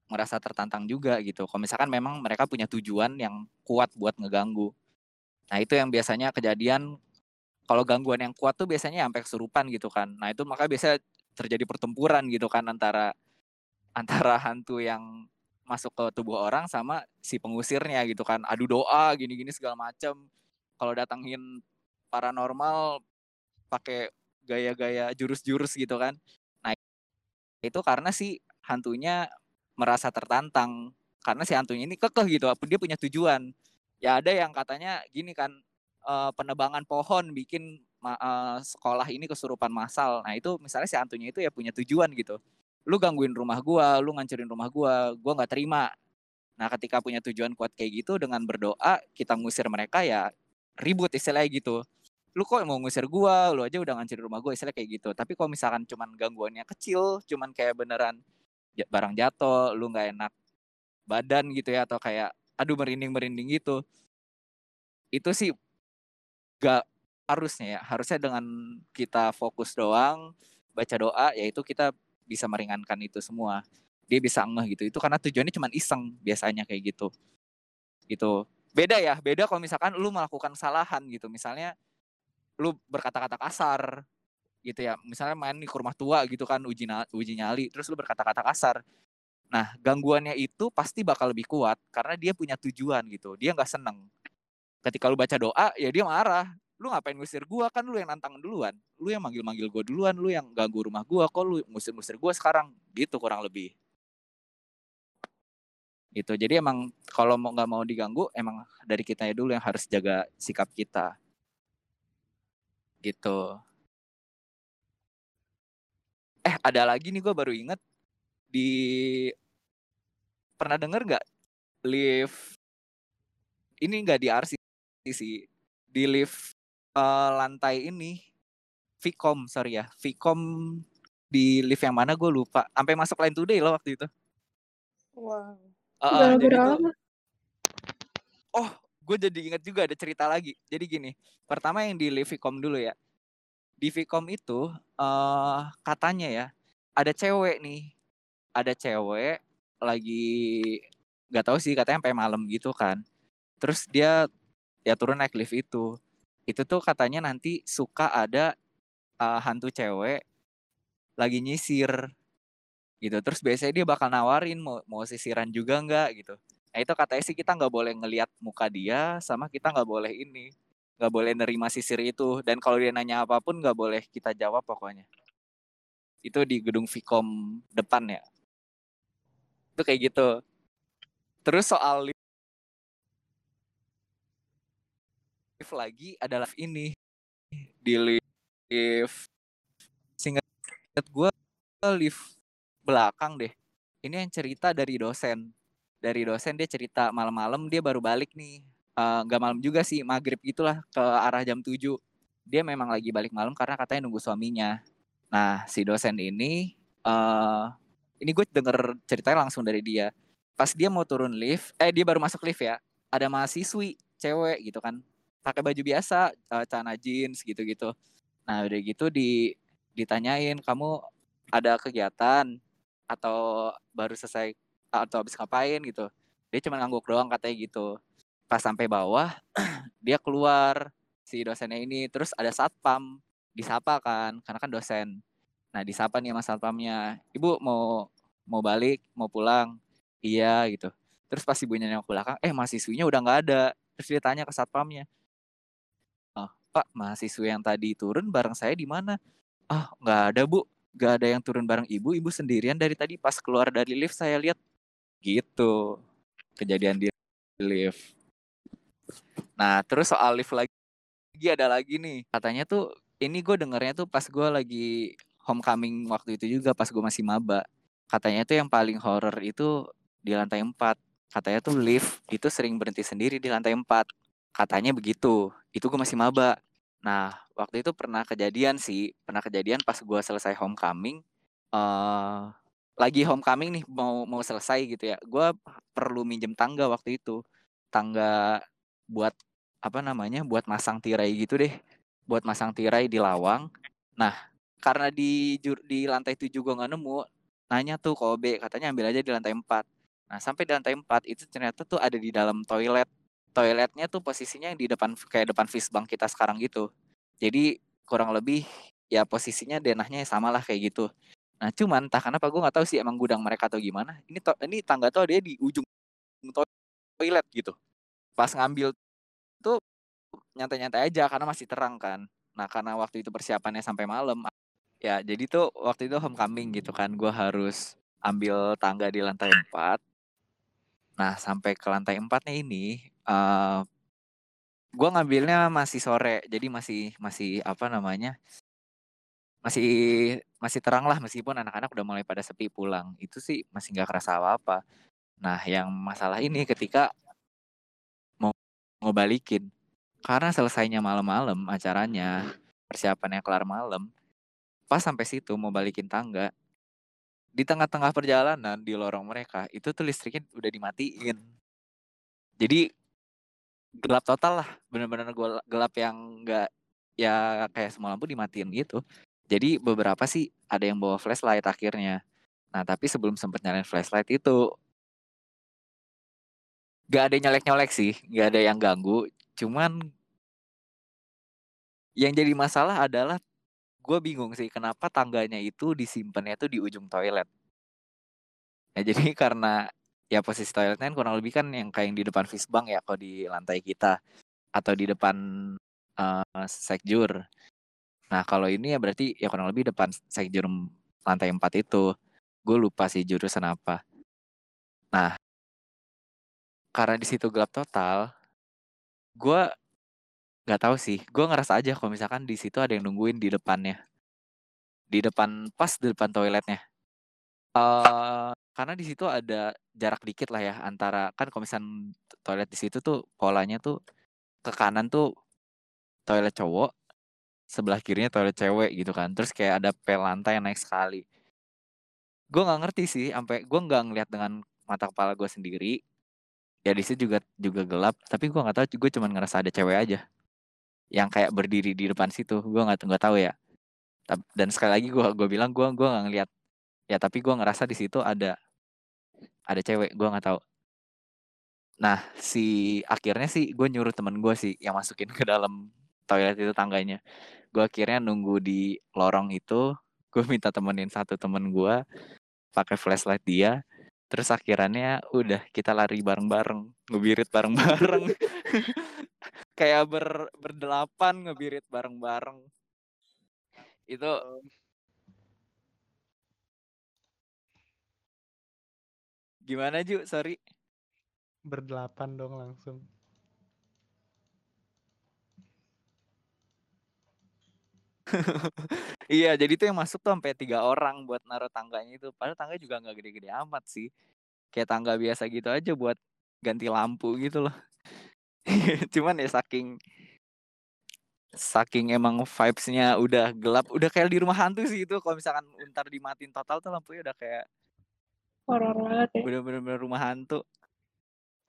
merasa tertantang juga gitu. Kalau misalkan memang mereka punya tujuan yang kuat buat ngeganggu. Nah itu yang biasanya kejadian kalau gangguan yang kuat tuh biasanya sampai kesurupan gitu kan. Nah itu maka biasa terjadi pertempuran gitu kan antara antara hantu yang masuk ke tubuh orang sama si pengusirnya gitu kan. Adu doa gini-gini segala macam. Kalau datangin paranormal pakai gaya-gaya jurus-jurus gitu kan. Nah itu karena si hantunya merasa tertantang karena si hantunya ini kekeh gitu dia punya tujuan ya ada yang katanya gini kan uh, penebangan pohon bikin uh, sekolah ini kesurupan massal nah itu misalnya si hantunya itu ya punya tujuan gitu. Lu gangguin rumah gua lu ngancurin rumah gua gua nggak terima. Nah ketika punya tujuan kuat kayak gitu dengan berdoa kita ngusir mereka ya ribut istilahnya gitu. Lu kok mau ngusir gua? Lu aja udah ngancurin rumah gua istilah kayak gitu. Tapi kalau misalkan cuman gangguannya kecil cuman kayak beneran barang jatuh, lu nggak enak badan gitu ya atau kayak aduh merinding merinding gitu. Itu sih gak harusnya ya, harusnya dengan kita fokus doang, baca doa, yaitu kita bisa meringankan itu semua. Dia bisa ngeh gitu. Itu karena tujuannya cuma iseng biasanya kayak gitu. Gitu. Beda ya, beda kalau misalkan lu melakukan kesalahan gitu. Misalnya lu berkata-kata kasar, gitu ya misalnya main di rumah tua gitu kan uji uji nyali terus lu berkata-kata kasar nah gangguannya itu pasti bakal lebih kuat karena dia punya tujuan gitu dia nggak seneng ketika lu baca doa ya dia marah lu ngapain ngusir gua? Kan lu yang nantang duluan. Lu yang manggil-manggil gua duluan lu yang ganggu rumah gua. Kok lu ngusir-ngusir gua sekarang? Gitu kurang lebih. Gitu. Jadi emang kalau mau nggak mau diganggu emang dari kita dulu yang harus jaga sikap kita. Gitu. Eh ada lagi nih gue baru inget. Di pernah denger nggak lift? Ini nggak di RC sih di lift uh, lantai ini Vicom sorry ya Vicom di lift yang mana gue lupa. Sampai masuk line today loh waktu itu.
Wow.
Uh, uh, jadi tuh, oh gue jadi inget juga ada cerita lagi. Jadi gini pertama yang di lift Vicom dulu ya. Di Vicom itu uh, katanya ya ada cewek nih. Ada cewek lagi nggak tahu sih katanya sampai malam gitu kan. Terus dia ya turun naik lift itu itu tuh katanya nanti suka ada uh, hantu cewek lagi nyisir gitu terus biasanya dia bakal nawarin mau mau sisiran juga nggak gitu Nah itu katanya sih kita nggak boleh ngelihat muka dia, sama kita nggak boleh ini, nggak boleh nerima sisir itu. Dan kalau dia nanya apa pun nggak boleh kita jawab pokoknya. Itu di gedung Vkom depan ya. Itu kayak gitu. Terus soal lift lagi adalah ini. Di lift singkat gue lift belakang deh. Ini yang cerita dari dosen. Dari dosen dia cerita malam-malam dia baru balik nih. Nggak uh, malam juga sih maghrib gitulah ke arah jam 7 dia memang lagi balik malam karena katanya nunggu suaminya. Nah si dosen ini uh, ini gue denger ceritanya langsung dari dia. Pas dia mau turun lift eh dia baru masuk lift ya. Ada mahasiswi cewek gitu kan pakai baju biasa uh, celana jeans gitu-gitu. Nah udah gitu di ditanyain kamu ada kegiatan atau baru selesai atau habis ngapain? Gitu. Dia cuma ngangguk doang katanya gitu. Pas sampai bawah (clears throat) dia keluar si dosennya ini. Terus ada satpam disapa kan karena kan dosen. Nah disapa nih sama satpamnya ibu mau mau balik mau pulang? Iya gitu. Terus pas ibunya nengok belakang eh mahasiswinya udah nggak ada. Terus dia tanya ke satpamnya pak mahasiswa yang tadi turun bareng saya di mana ah nggak ada bu gak ada yang turun bareng ibu, ibu sendirian dari tadi pas keluar dari lift saya lihat gitu kejadian di lift. Nah terus soal lift lagi, lagi ada lagi nih katanya tuh ini gue dengernya tuh pas gue lagi homecoming waktu itu juga pas gue masih maba. Katanya tuh yang paling horror itu di lantai 4. Katanya tuh lift itu sering berhenti sendiri di lantai 4. Katanya begitu. Itu gue masih maba. Nah, waktu itu pernah kejadian sih, pernah kejadian pas gue selesai homecoming, uh, lagi homecoming nih mau mau selesai gitu ya, gue perlu minjem tangga waktu itu, tangga buat apa namanya, buat masang tirai gitu deh, buat masang tirai di lawang. Nah, karena di di lantai tujuh gue nggak nemu, nanya tuh Kobe, katanya ambil aja di lantai 4. Nah, sampai di lantai 4 itu ternyata tuh ada di dalam toilet toiletnya tuh posisinya di depan kayak depan bank kita sekarang gitu. Jadi kurang lebih ya posisinya denahnya sama lah kayak gitu. Nah cuman entah kenapa gue nggak tahu sih emang gudang mereka atau gimana. Ini to ini tangga tuh dia di ujung toilet gitu. Pas ngambil tuh nyantai-nyantai aja karena masih terang kan. Nah karena waktu itu persiapannya sampai malam. Ya jadi tuh waktu itu homecoming gitu kan. Gue harus ambil tangga di lantai 4. Nah sampai ke lantai 4-nya ini uh, gue ngambilnya masih sore jadi masih masih apa namanya masih masih terang lah meskipun anak-anak udah mulai pada sepi pulang. Itu sih masih nggak kerasa apa-apa. Nah yang masalah ini ketika mau balikin karena selesainya malam-malam acaranya persiapannya kelar malam pas sampai situ mau balikin tangga di tengah-tengah perjalanan di lorong mereka itu tuh listriknya udah dimatiin. Jadi gelap total lah. Bener-bener gelap yang enggak ya kayak semua lampu dimatiin gitu. Jadi beberapa sih ada yang bawa flashlight akhirnya. Nah tapi sebelum sempet nyalain flashlight itu gak ada nyolek-nyolek sih. Gak ada yang ganggu. Cuman yang jadi masalah adalah gue bingung sih kenapa tangganya itu disimpannya tuh di ujung toilet. Ya jadi (laughs) karena ya posisi toiletnya kan kurang lebih kan yang kayak yang di depan bank ya kalau di lantai kita atau di depan uh, sekjur. Nah kalau ini ya berarti ya kurang lebih depan sekjur lantai 4 itu. Gue lupa sih jurusan apa. Nah karena di situ gelap total, gue nggak tahu sih. Gue ngerasa aja kalau misalkan di situ ada yang nungguin di depannya, di depan pas di depan toiletnya. Uh, karena di situ ada jarak dikit lah ya antara kan kalau toilet di situ tuh polanya tuh ke kanan tuh toilet cowok, sebelah kirinya toilet cewek gitu kan. Terus kayak ada pel lantai yang naik sekali. Gue nggak ngerti sih, sampai gue nggak ngeliat dengan mata kepala gue sendiri. Ya di situ juga juga gelap, tapi gue nggak tahu, gue cuma ngerasa ada cewek aja yang kayak berdiri di depan situ. Gue nggak nggak tahu ya. Dan sekali lagi gue gue bilang gue gue nggak ngeliat ya tapi gue ngerasa di situ ada ada cewek gue nggak tahu nah si akhirnya sih gue nyuruh temen gue sih yang masukin ke dalam toilet itu tangganya gue akhirnya nunggu di lorong itu gue minta temenin satu temen gue pakai flashlight dia Terus akhirannya udah kita lari bareng-bareng, ngebirit bareng-bareng. (laughs) Kayak ber berdelapan ngebirit bareng-bareng. Itu Gimana Ju? Sorry.
Berdelapan dong langsung. (laughs)
iya, jadi tuh yang masuk tuh sampai tiga orang buat naruh tangganya itu. Padahal tangga juga nggak gede-gede amat sih. Kayak tangga biasa gitu aja buat ganti lampu gitu loh. (laughs) Cuman ya saking saking emang vibes-nya udah gelap, udah kayak di rumah hantu sih itu. Kalau misalkan ntar dimatiin total tuh lampunya udah kayak
Horor banget ya.
bener-bener rumah hantu.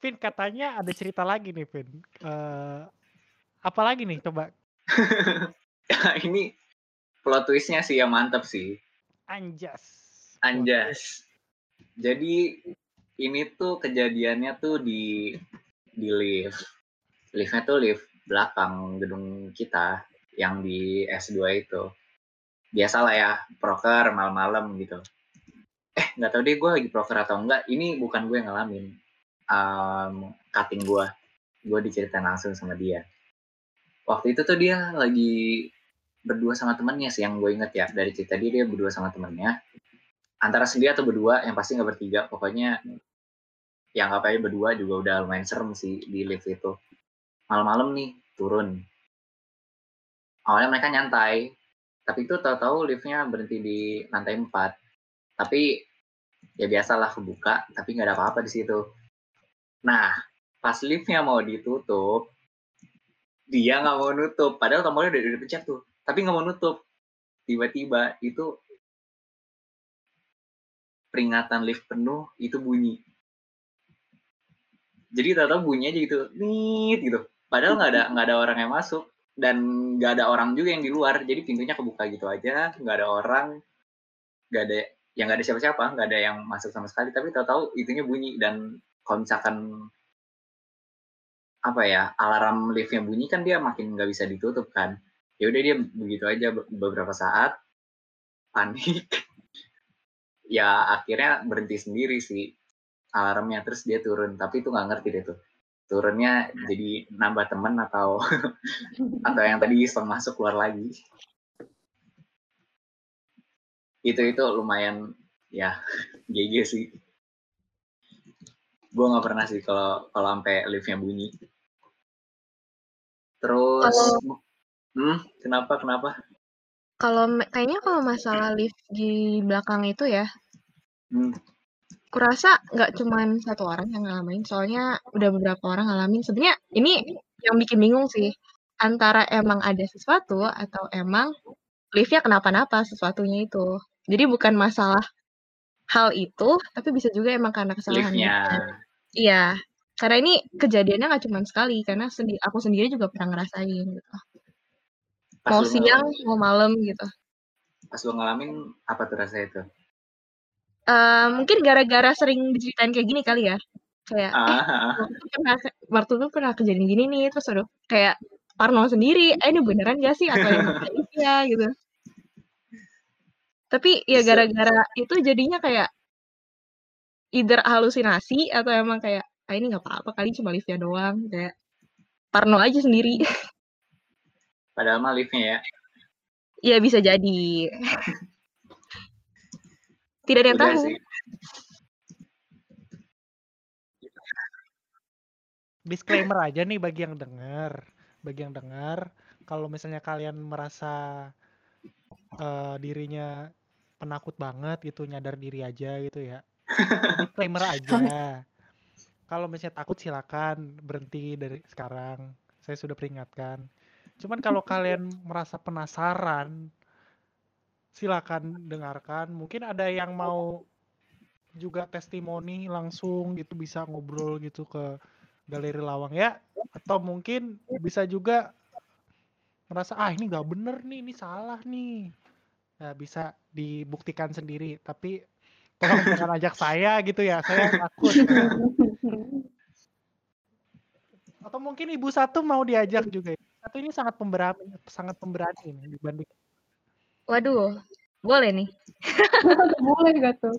Vin katanya ada cerita lagi nih Vin. Eh apa lagi nih coba? (laughs)
ini plot twistnya sih yang mantap sih.
Anjas.
Anjas. Jadi ini tuh kejadiannya tuh di di lift. Liftnya tuh lift belakang gedung kita yang di S2 itu. Biasalah ya, proker malam-malam gitu. Eh, nggak tahu deh gue lagi proker atau enggak. Ini bukan gue yang ngalamin. Um, cutting gue. Gue diceritain langsung sama dia. Waktu itu tuh dia lagi berdua sama temennya sih yang gue inget ya. Dari cerita dia, dia berdua sama temennya. Antara sendiri atau berdua, yang pasti nggak bertiga. Pokoknya yang apa aja berdua juga udah lumayan serem sih di lift itu. Malam-malam nih turun. Awalnya mereka nyantai, tapi itu tahu-tahu liftnya berhenti di lantai 4. Tapi ya biasalah kebuka, tapi nggak ada apa-apa di situ. Nah, pas liftnya mau ditutup, dia nggak mau nutup. Padahal tombolnya udah dipencet tuh, tapi nggak mau nutup. Tiba-tiba itu peringatan lift penuh itu bunyi jadi tahu-tahu bunyi aja gitu nit gitu padahal nggak ada nggak ada orang yang masuk dan nggak ada orang juga yang di luar jadi pintunya kebuka gitu aja nggak ada orang nggak ada yang nggak ada siapa-siapa nggak ada yang masuk sama sekali tapi tahu-tahu itunya bunyi. Dan kalau misalkan apa ya alarm liftnya bunyi kan dia makin nggak bisa ditutup kan. Ya udah dia begitu aja beberapa saat panik. (laughs) Ya akhirnya berhenti sendiri sih alarmnya terus dia turun. Tapi itu nggak ngerti deh tuh turunnya jadi nambah temen atau (laughs) atau yang tadi iseng masuk keluar lagi itu itu lumayan ya (laughs) GG sih. Gue nggak pernah sih kalau kalau sampai liftnya bunyi. Terus
Kalau-
hmm kenapa kenapa?
Kalau kayaknya kalau masalah lift di belakang itu ya,
hmm,
kurasa nggak cuman satu orang yang ngalamin, soalnya udah beberapa orang ngalamin. Sebenarnya ini yang bikin bingung sih, antara emang ada sesuatu atau emang liftnya kenapa-napa sesuatunya itu. Jadi bukan masalah hal itu, tapi bisa juga emang karena kesalahan. Iya, karena ini kejadiannya nggak cuma sekali, karena sendi aku sendiri juga pernah ngerasain gitu.
pas
Mau siang,
ngalamin,
mau malam gitu.
pas lu ngalamin apa tuh rasanya itu
Eh, mungkin gara-gara sering diceritain kayak gini kali ya. Kayak, eh,
ah, ah,
waktu itu pernah waktu itu pernah kejadian gini nih, terus aduh kayak parno sendiri, (laughs) eh ini beneran gak sih atau yang (laughs) ya gitu. Tapi ya gara-gara itu jadinya kayak either halusinasi atau emang kayak ah ini nggak apa-apa kali cuma liftnya doang kayak parno aja sendiri. (laughs)
padahal mah liftnya ya
ya bisa jadi. Tidak ada yang
udah
tahu.
sih
Disclaimer aja nih bagi yang dengar, bagi yang dengar, kalau misalnya kalian merasa eh, dirinya penakut banget gitu, nyadar diri aja gitu ya. (laughs) Disclaimer aja. Kalau misalnya takut silakan berhenti dari sekarang. Saya sudah peringatkan. Cuman kalau kalian merasa penasaran, silakan dengarkan. Mungkin ada yang mau juga testimoni langsung gitu bisa ngobrol gitu ke galeri lawang ya. Atau mungkin bisa juga merasa ah ini nggak bener nih ini salah nih. Nah, bisa dibuktikan sendiri. Tapi tolong jangan ajak saya gitu ya. Saya takut. Atau mungkin ibu satu mau diajak juga Ibu satu ini sangat pemberani sangat pemberani nih dibanding.
Waduh, boleh nih. (laughs)
Boleh gak tuh?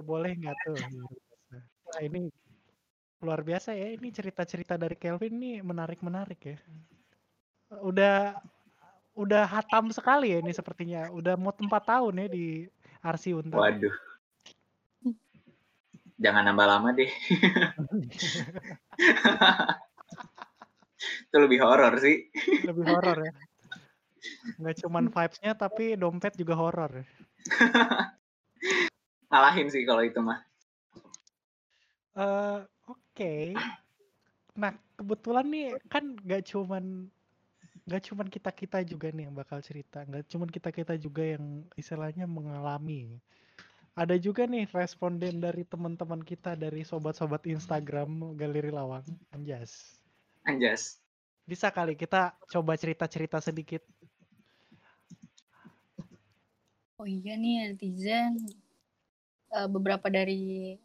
boleh nggak tuh? Ini luar biasa ya ini cerita-cerita dari Kelvin nih menarik-menarik ya. Udah udah hatam sekali ya ini sepertinya. Udah mau tempat tahun ya di Arsi Untar.
Waduh. Jangan nambah lama deh. (laughs) Itu lebih horor sih.
Lebih horor ya. Nggak cuman vibes-nya tapi dompet juga horor ya. (laughs)
Ngalahin sih kalau itu mah.
Eh, Oke. Nah, kebetulan nih kan nggak cuman nggak cuman kita-kita juga nih yang bakal cerita, nggak cuman kita-kita juga yang istilahnya mengalami. Ada juga nih responden dari teman-teman kita dari sobat-sobat Instagram Galeri Lawang, Anjas.
Anjas.
Bisa kali kita coba cerita-cerita sedikit.
Oh iya nih netizen. Eh, beberapa dari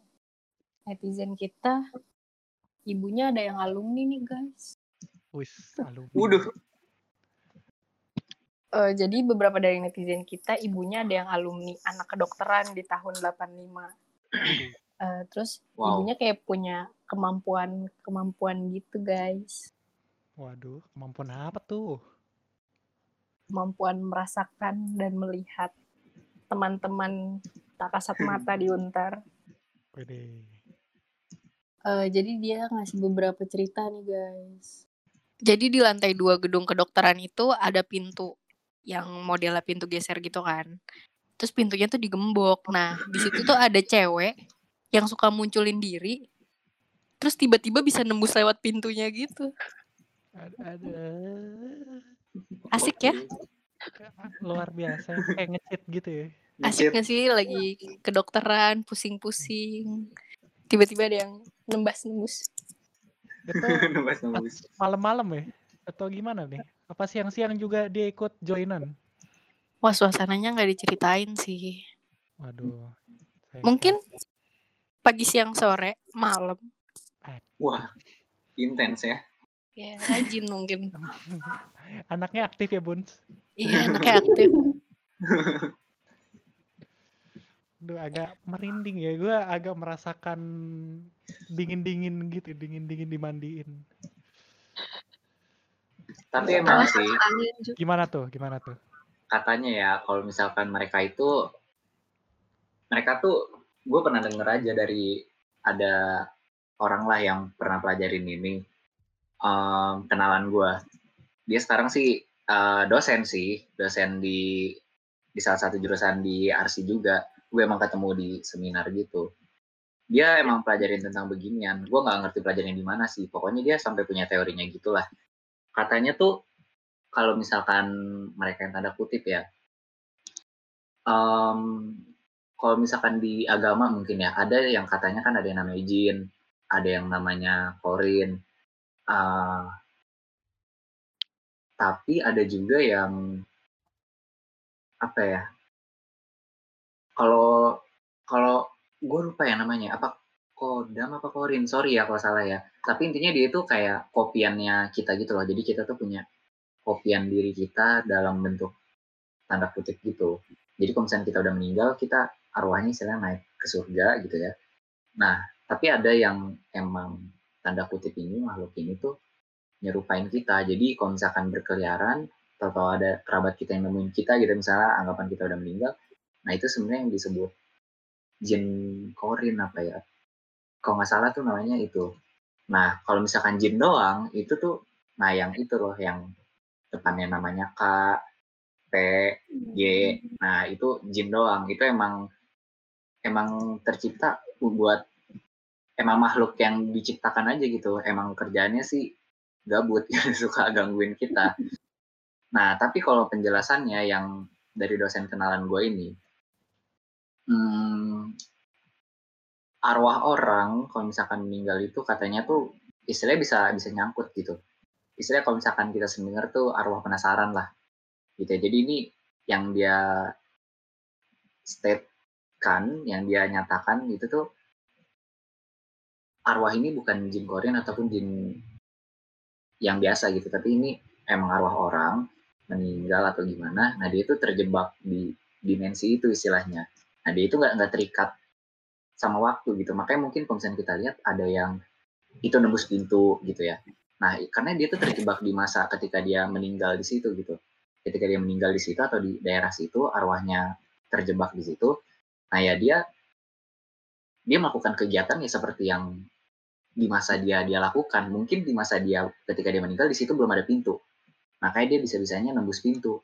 netizen kita ibunya ada yang alumni nih guys.
Wis, alumni.
Waduh.
Eh, jadi beberapa dari netizen kita ibunya ada yang alumni anak kedokteran di tahun 85. Eh, terus
Wow.
ibunya kayak punya kemampuan kemampuan gitu guys.
Waduh, kemampuan apa tuh?
Kemampuan merasakan dan melihat teman-teman tak kasat mata di Untar.
Wede.
Eh, jadi dia ngasih beberapa cerita nih guys. Jadi di lantai dua gedung kedokteran itu ada pintu yang modelnya pintu geser gitu kan. Terus pintunya tuh digembok. Nah di situ tuh ada cewek yang suka munculin diri. Terus tiba-tiba bisa nembus lewat pintunya gitu.
Ada, ada.
Asik ya?
Luar biasa, kayak ngecit gitu ya.
Asik gak sih lagi kedokteran, pusing-pusing. Tiba-tiba ada yang nembas-nembus.
Itu (laughs)
Nembus-nembus.
malam-malam ya? Atau gimana nih? Apa siang-siang juga dia ikut joinan?
Wah suasananya nggak diceritain sih.
Waduh. saya
Mungkin pagi, siang, sore, malam.
Wah, intens ya.
Ya, rajin mungkin. (laughs)
Anaknya aktif ya, Bun?
Iya, anaknya aktif. (laughs)
Duh, agak merinding ya. Gue agak merasakan dingin-dingin gitu, dingin-dingin dimandiin.
Tapi emang sih.
Gimana tuh? Gimana tuh?
katanya ya kalau misalkan mereka itu mereka tuh gue pernah denger aja dari ada orang lah yang pernah pelajarin ini em, kenalan gue dia sekarang sih eh, dosen sih dosen di di salah satu jurusan di RC juga gue emang ketemu di seminar gitu. Dia emang pelajarin tentang beginian. Gue nggak ngerti pelajaran di mana sih. Pokoknya dia sampai punya teorinya gitulah. Katanya tuh kalau misalkan mereka yang tanda kutip ya, em, kalau misalkan di agama mungkin ya ada yang katanya kan ada yang namanya jin, ada yang namanya korin, eh, tapi ada juga yang apa ya? Kalau kalau gue lupa ya namanya apa kodam apa korin sorry ya kalau salah ya tapi intinya dia itu kayak kopiannya kita gitu loh jadi kita tuh punya kopian diri kita dalam bentuk tanda kutip gitu. Jadi kalau misalnya kita udah meninggal, kita arwahnya istilahnya naik ke surga gitu ya. Nah, tapi ada yang emang tanda kutip ini, makhluk ini tuh nyerupain kita. Jadi kalau misalkan berkeliaran, atau ada kerabat kita yang nemuin kita gitu, misalnya anggapan kita udah meninggal, nah itu sebenarnya yang disebut jin korin apa ya. Kalau nggak salah tuh namanya itu. Nah, kalau misalkan jin doang, itu tuh, nah yang itu loh, yang depannya namanya K, P, Y. Nah, itu jin doang. Itu emang emang tercipta buat emang makhluk yang diciptakan aja gitu. Emang kerjaannya sih gabut, (laughs) suka gangguin kita. Nah, tapi kalau penjelasannya yang dari dosen kenalan gue ini, hmm, arwah orang kalau misalkan meninggal itu katanya tuh istilahnya bisa bisa nyangkut gitu. Istilahnya kalau misalkan kita sering tuh arwah penasaran lah gitu ya. jadi ini yang dia statekan yang dia nyatakan itu tuh arwah ini bukan jin korean ataupun jin yang biasa gitu. Tapi ini emang arwah orang meninggal atau gimana. Nah dia itu terjebak di dimensi itu istilahnya nah dia itu nggak nggak terikat sama waktu gitu. Makanya mungkin kalau kita lihat ada yang itu nembus pintu gitu ya. Nah karena dia tuh terjebak di masa ketika dia meninggal di situ gitu. Ketika dia meninggal di situ atau di daerah situ arwahnya terjebak di situ nah ya dia dia melakukan kegiatan ya seperti yang di masa dia dia lakukan. Mungkin di masa dia ketika dia meninggal di situ belum ada pintu. Makanya dia bisa bisanya nembus pintu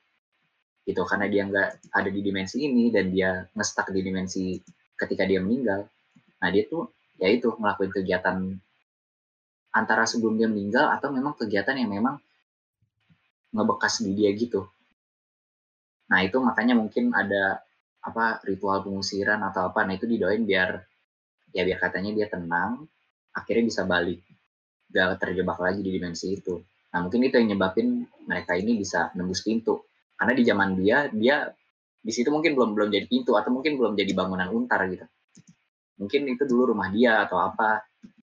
gitu karena dia nggak ada di dimensi ini dan dia ngestak di dimensi ketika dia meninggal. Nah dia tuh ya itu ngelakuin kegiatan antara sebelum dia meninggal atau memang kegiatan yang memang ngebekas di dia gitu. Nah itu makanya mungkin ada apa ritual pengusiran atau apa. Nah itu didoain biar ya biar katanya dia tenang akhirnya bisa balik. Gak terjebak lagi di dimensi itu. Nah mungkin itu yang nyebabin mereka ini bisa nembus pintu karena di zaman dia dia di situ mungkin belum belum jadi pintu atau mungkin belum jadi bangunan untar gitu. Mungkin itu dulu rumah dia atau apa.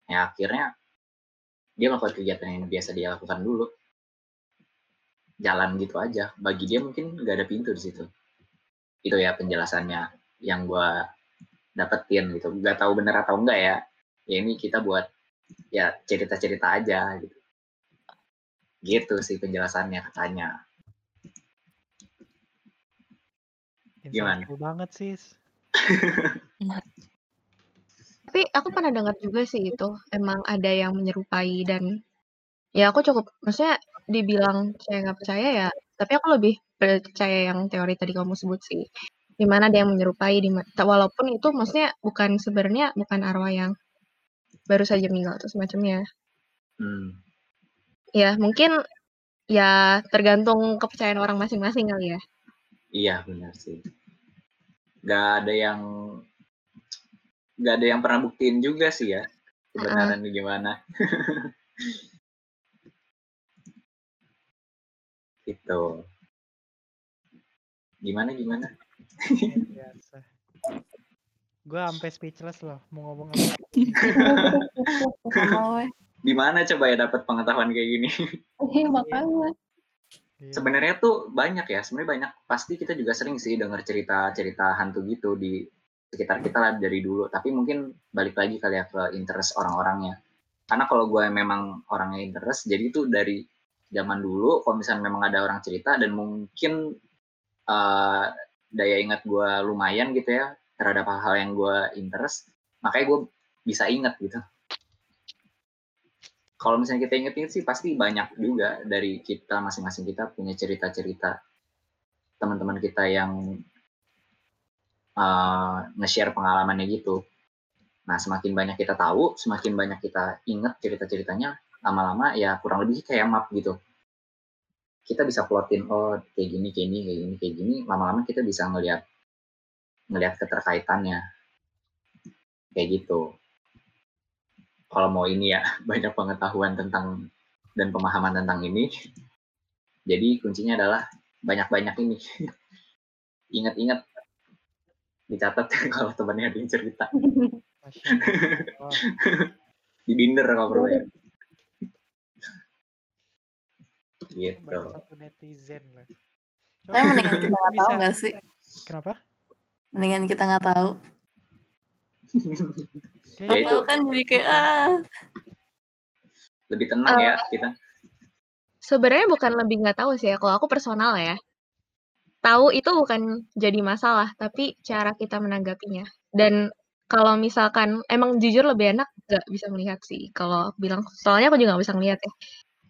Ya akhirnya dia melakukan kegiatan yang biasa dia lakukan dulu. Jalan gitu aja. Bagi dia mungkin gak ada pintu di situ. Itu ya penjelasannya yang gue dapetin gitu. Nggak tahu bener atau enggak ya. Ya ini kita buat ya cerita-cerita aja gitu. Gitu sih penjelasannya katanya gimana
banget sih (laughs)
tapi aku pernah dengar juga sih itu emang ada yang menyerupai dan ya aku cukup maksudnya dibilang saya nggak percaya ya tapi aku lebih percaya yang teori tadi kamu sebut sih di mana ada yang menyerupai di walaupun itu maksudnya bukan sebenarnya bukan arwah yang baru saja meninggal atau semacamnya. Hmm. Ya, mungkin ya tergantung kepercayaan orang masing-masing kali ya.
Iya, benar sih. Gak ada yang gak ada yang pernah buktiin juga sih ya kebenaran uh -uh. gimana. (laughs) itu. Gimana gimana? Biasa.
Gue sampai speechless loh mau ngomong apa. (laughs)
Di mana coba ya dapat pengetahuan kayak gini?
Iya makanya.
Iya. Sebenarnya tuh banyak ya, sebenarnya banyak. Pasti kita juga sering sih dengar cerita-cerita hantu gitu di sekitar kita lah dari dulu. Tapi mungkin balik lagi kali ya ke interest orang-orangnya. Karena kalau gue memang orangnya interest, jadi itu dari zaman dulu, kalau misalnya memang ada orang cerita dan mungkin uh, daya ingat gue lumayan gitu ya, terhadap hal-hal yang gue interest makanya gue bisa inget gitu kalau misalnya kita inget-inget sih pasti banyak juga dari kita masing-masing kita punya cerita-cerita teman-teman kita yang uh, nge-share pengalamannya gitu. Nah semakin banyak kita tahu semakin banyak kita inget cerita-ceritanya lama-lama ya kurang lebih kayak map gitu. Kita bisa plotin oh kayak gini kayak gini kayak gini kayak gini lama-lama kita bisa ngelihat melihat keterkaitannya. Kayak gitu kalau mau ini ya (laughs) banyak pengetahuan tentang dan pemahaman tentang ini. Jadi kuncinya adalah banyak-banyak ini. (laughs) Ingat-ingat dicatat (laughs) kalau temannya ada yang cerita. Di binder kalau perlu ya. Gitu.
netizen lah. Tapi mendingan kita nggak tahu nggak sih?
Kenapa?
mendingan kita nggak tahu ya itu. Kan jadi kayak ah.
Lebih tenang uh, ya kita.
sebenarnya bukan lebih nggak tahu sih ya kalau aku personal ya. Tahu itu bukan jadi masalah tapi cara kita menanggapinya. Dan kalau misalkan emang jujur lebih enak nggak bisa melihat sih kalau bilang. Soalnya aku juga nggak bisa ngeliat ya.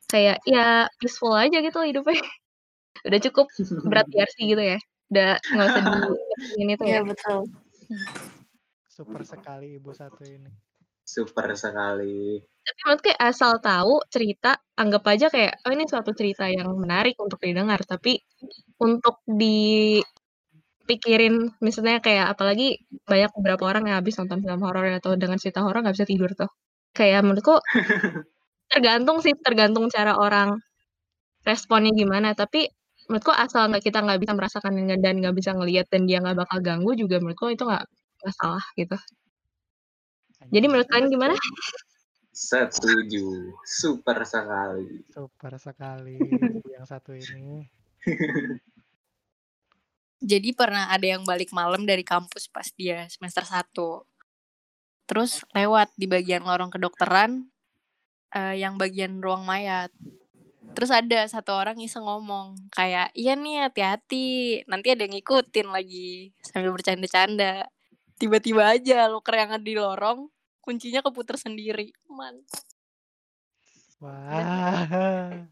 Kayak ya peaceful aja gitu hidupnya. (laughs) Udah cukup berat (laughs) sih gitu ya. Udah nggak usah di (laughs) itu
ya. Iya betul.
Super sekali ibu satu ini.
Super sekali.
Tapi menurutku asal tahu cerita, anggap aja kayak oh ini suatu cerita yang menarik untuk didengar. Tapi untuk dipikirin, misalnya kayak apalagi banyak beberapa orang yang habis nonton film horor atau dengan cerita horor nggak bisa tidur tuh. Kayak menurutku (laughs) tergantung sih, tergantung cara orang responnya gimana. Tapi menurutku asal nggak kita nggak bisa merasakan dan nggak bisa ngelihat dan dia nggak bakal ganggu juga menurutku itu nggak masalah gitu. Jadi menurut kalian gimana?
Setuju, super sekali.
Super sekali (laughs) yang satu ini.
Jadi pernah ada yang balik malam dari kampus pas dia semester 1. terus lewat di bagian lorong kedokteran uh, yang bagian ruang mayat terus ada satu orang iseng ngomong kayak iya nih hati-hati nanti ada yang ngikutin lagi sambil bercanda-canda tiba-tiba aja loker yang ada di lorong kuncinya keputar sendiri man
wah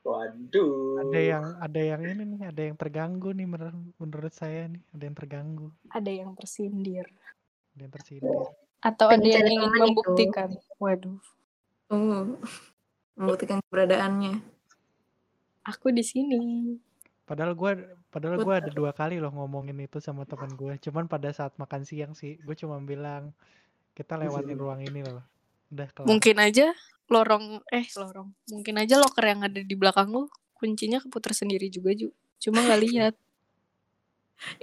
Waduh.
Ada yang ada yang ini nih, ada yang terganggu nih menurut, menurut saya nih, ada yang terganggu.
Ada yang tersindir.
Ada yang tersindir.
Atau ada yang ingin membuktikan. Itu. Waduh.
Uh, membuktikan keberadaannya.
Aku di sini.
Padahal gue padahal gue ada dua kali loh ngomongin itu sama teman gue. Cuman pada saat makan siang sih, gue cuma bilang kita lewatin ruang ini loh. Udah kelar.
Mungkin aja lorong eh lorong. mungkin aja loker yang ada di belakang lu kuncinya keputar sendiri juga ju. Cuma nggak (laughs) lihat.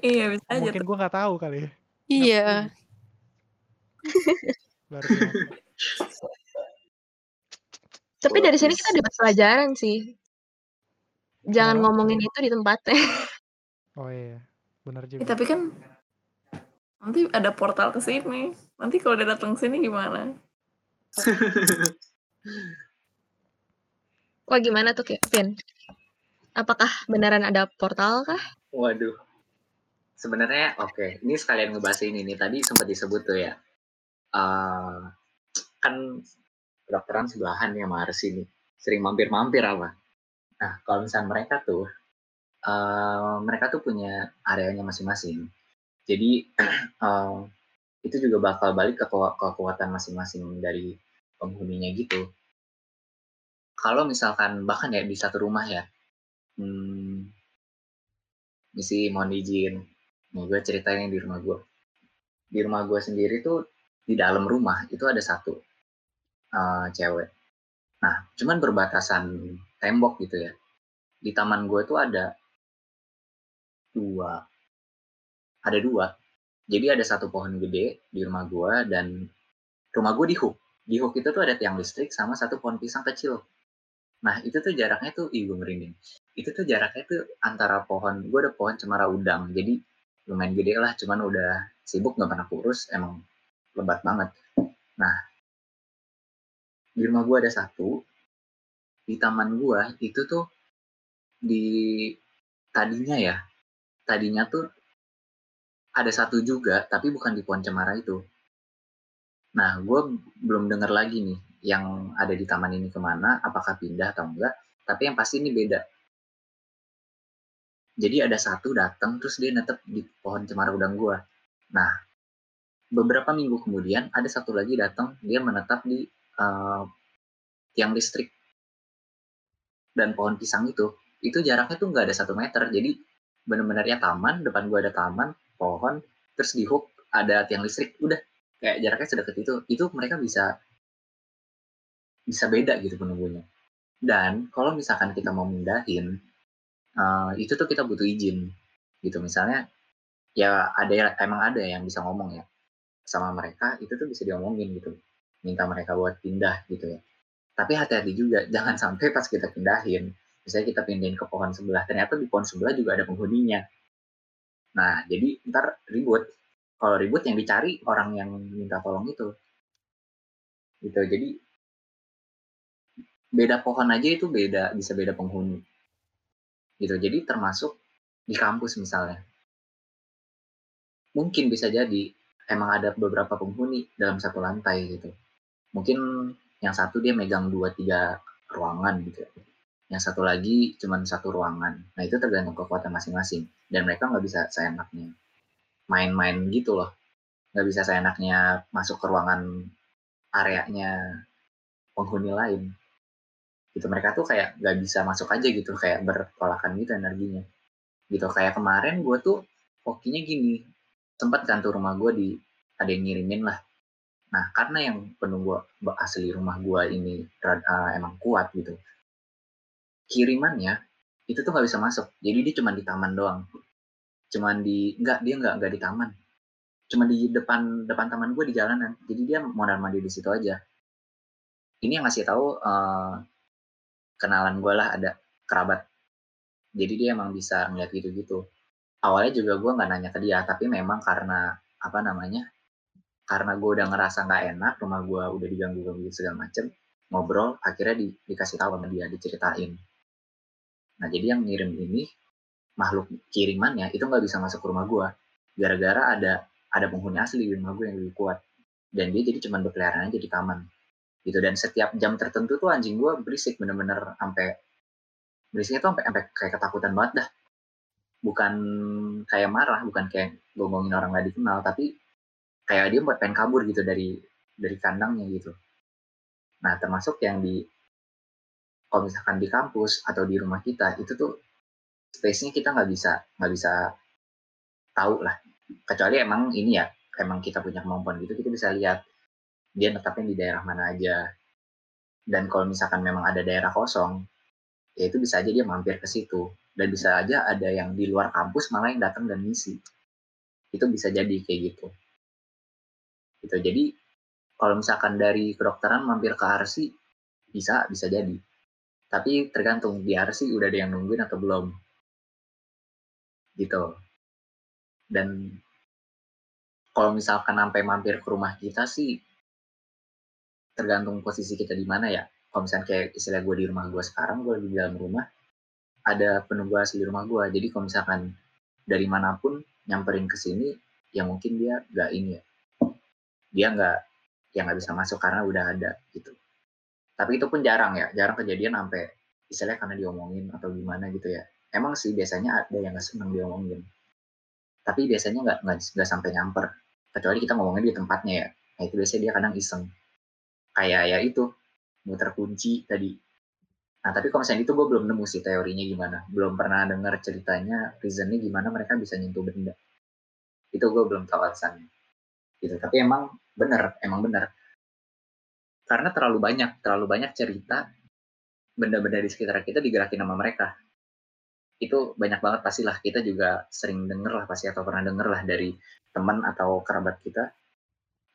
Iya bisa aja
mungkin gue nggak tahu kali ya.
Iya. (laughs)
Tapi dari sini kita dapat pelajaran sih jangan oh. ngomongin itu di tempatnya
oh iya benar juga
ya, tapi kan nanti ada portal ke sini nanti kalau udah datang sini gimana (laughs)
Wah gimana tuh Kevin? Apakah beneran ada portal kah?
Waduh. Sebenarnya oke, okay. ini sekalian ngebahas ini nih. Tadi sempat disebut tuh ya. Uh, kan kedokteran sebelahan ya Mars ini. Sering mampir-mampir apa. Nah, kalau misalnya mereka tuh uh, mereka tuh punya areanya masing-masing. Jadi uh, (clears throat) itu juga bakal balik ke kekuatan masing-masing dari penghuninya gitu. Kalau misalkan bahkan ya di satu rumah ya, hmm, misi mohon izin, nih gue ceritain di rumah gue. Di rumah gue sendiri tuh di dalam rumah itu ada satu uh, cewek. Nah, cuman berbatasan tembok gitu ya. Di taman gue tuh ada dua, ada dua. Jadi ada satu pohon gede di rumah gue dan rumah gue di hook di hook itu tuh ada tiang listrik sama satu pohon pisang kecil. Nah, itu tuh jaraknya tuh, ih gue merinding. Itu tuh jaraknya tuh antara pohon, gue ada pohon cemara udang, jadi lumayan gede lah, cuman udah sibuk nggak pernah kurus, emang lebat banget. Nah, di rumah gue ada satu, di taman gue itu tuh di tadinya ya, tadinya tuh ada satu juga, tapi bukan di pohon cemara itu. Nah, gue belum dengar lagi nih yang ada di taman ini ke mana, apakah pindah atau enggak. Tapi yang pasti ini beda. Jadi ada satu datang terus dia netep di pohon cemara udang gue. Nah, beberapa minggu kemudian ada satu lagi datang dia menetap di uh, tiang listrik dan pohon pisang itu. Itu jaraknya tuh nggak ada satu meter. Jadi bener-bener ya taman, depan gue ada taman, pohon, terus di hook ada tiang listrik. Udah kayak jaraknya sedekat itu itu mereka bisa bisa beda gitu penunggunya dan kalau misalkan kita mau mindahin uh, itu tuh kita butuh izin gitu misalnya ya ada ya emang ada yang bisa ngomong ya sama mereka itu tuh bisa diomongin gitu minta mereka buat pindah gitu ya tapi hati-hati juga jangan sampai pas kita pindahin misalnya kita pindahin ke pohon sebelah ternyata di pohon sebelah juga ada penghuninya. Nah jadi ntar ribut. Kalau ribut yang dicari orang yang minta tolong itu. Gitu jadi beda pohon aja itu beda bisa beda penghuni. Gitu jadi termasuk di kampus misalnya. Mungkin bisa jadi emang ada beberapa penghuni dalam satu lantai gitu. Mungkin yang satu dia megang dua tiga ruangan gitu. Yang satu lagi cuma satu ruangan. Nah itu tergantung kekuatan masing-masing. Dan mereka nggak bisa seenaknya. Main-main gitu loh. Nggak bisa seenaknya masuk ke ruangan areanya penghuni lain. Gitu mereka tuh kayak nggak bisa masuk aja gitu kayak bertolakan gitu energinya. Gitu kayak kemarin gue tuh hokinya gini. Sempat kan tuh rumah gue di ada yang ngirimin lah nah karena yang penunggu asli rumah gue ini uh, emang kuat gitu kirimannya itu tuh nggak bisa masuk. Jadi dia cuma di taman doang. Cuman di enggak dia enggak enggak di taman. Cuma di depan depan taman gue di jalanan. Jadi dia mondar mandi di situ aja. Ini yang ngasih tahu uh, kenalan gue lah ada kerabat. Jadi dia emang bisa ngeliat gitu gitu awalnya juga gue nggak nanya ke dia tapi memang karena apa namanya karena gue udah ngerasa nggak enak rumah gue udah diganggu ganggu segala macem ngobrol akhirnya di, dikasih tahu sama dia diceritain. Nah jadi yang ngirim ini makhluk kirimannya itu nggak bisa masuk ke rumah gue gara-gara ada ada penghuni asli di rumah gue yang lebih kuat. Dan dia jadi cuma berkeliaran aja di taman. Gitu dan setiap jam tertentu tuh anjing gue berisik bener-bener sampai berisiknya tuh sampai sampai kayak ketakutan banget dah. Bukan kayak marah bukan kayak ngomongin orang nggak dikenal tapi kayak dia buat pengen kabur gitu dari dari kandangnya gitu. Nah termasuk yang di kalau misalkan di kampus atau di rumah kita itu tuh space-nya kita nggak bisa nggak bisa tahu lah. Kecuali emang ini ya emang kita punya kemampuan gitu kita bisa lihat dia netapnya di daerah mana aja. Dan kalau misalkan memang ada daerah kosong ya itu bisa aja dia mampir ke situ. Dan bisa aja ada yang di luar kampus malah yang datang dan ngisi. Itu bisa jadi kayak gitu gitu. Jadi kalau misalkan dari kedokteran mampir ke arsi bisa bisa jadi. Tapi tergantung di arsi udah ada yang nungguin atau belum. Gitu. Dan kalau misalkan sampai mampir ke rumah kita sih tergantung posisi kita di mana ya. Kalau misalnya kayak istilah gue di rumah gue sekarang gue di dalam rumah ada penunggu asli di rumah gue jadi kalau misalkan dari mana pun nyamperin ke sini ya mungkin dia nggak ini ya dia nggak ya nggak bisa masuk karena udah ada gitu. Tapi itu pun jarang ya jarang kejadian sampai istilahnya karena diomongin atau gimana gitu ya. Emang sih biasanya ada yang nggak seneng diomongin. Tapi biasanya nggak nggak sampai nyamper. Kecuali kita ngomongin di tempatnya ya. Nah itu biasanya dia kadang iseng. Kayak ya itu muter kunci tadi. Nah tapi kalau misalnya itu gue belum nemu sih teorinya gimana. Belum pernah dengar ceritanya reasonnya gimana mereka bisa nyentuh benda. Itu gue belum tahu alasannya gitu. Tapi emang bener emang bener. Karena terlalu banyak terlalu banyak cerita benda-benda di sekitar kita digerakin sama mereka. Itu banyak banget pastilah. Kita juga sering denger lah pasti atau pernah denger lah dari teman atau kerabat kita.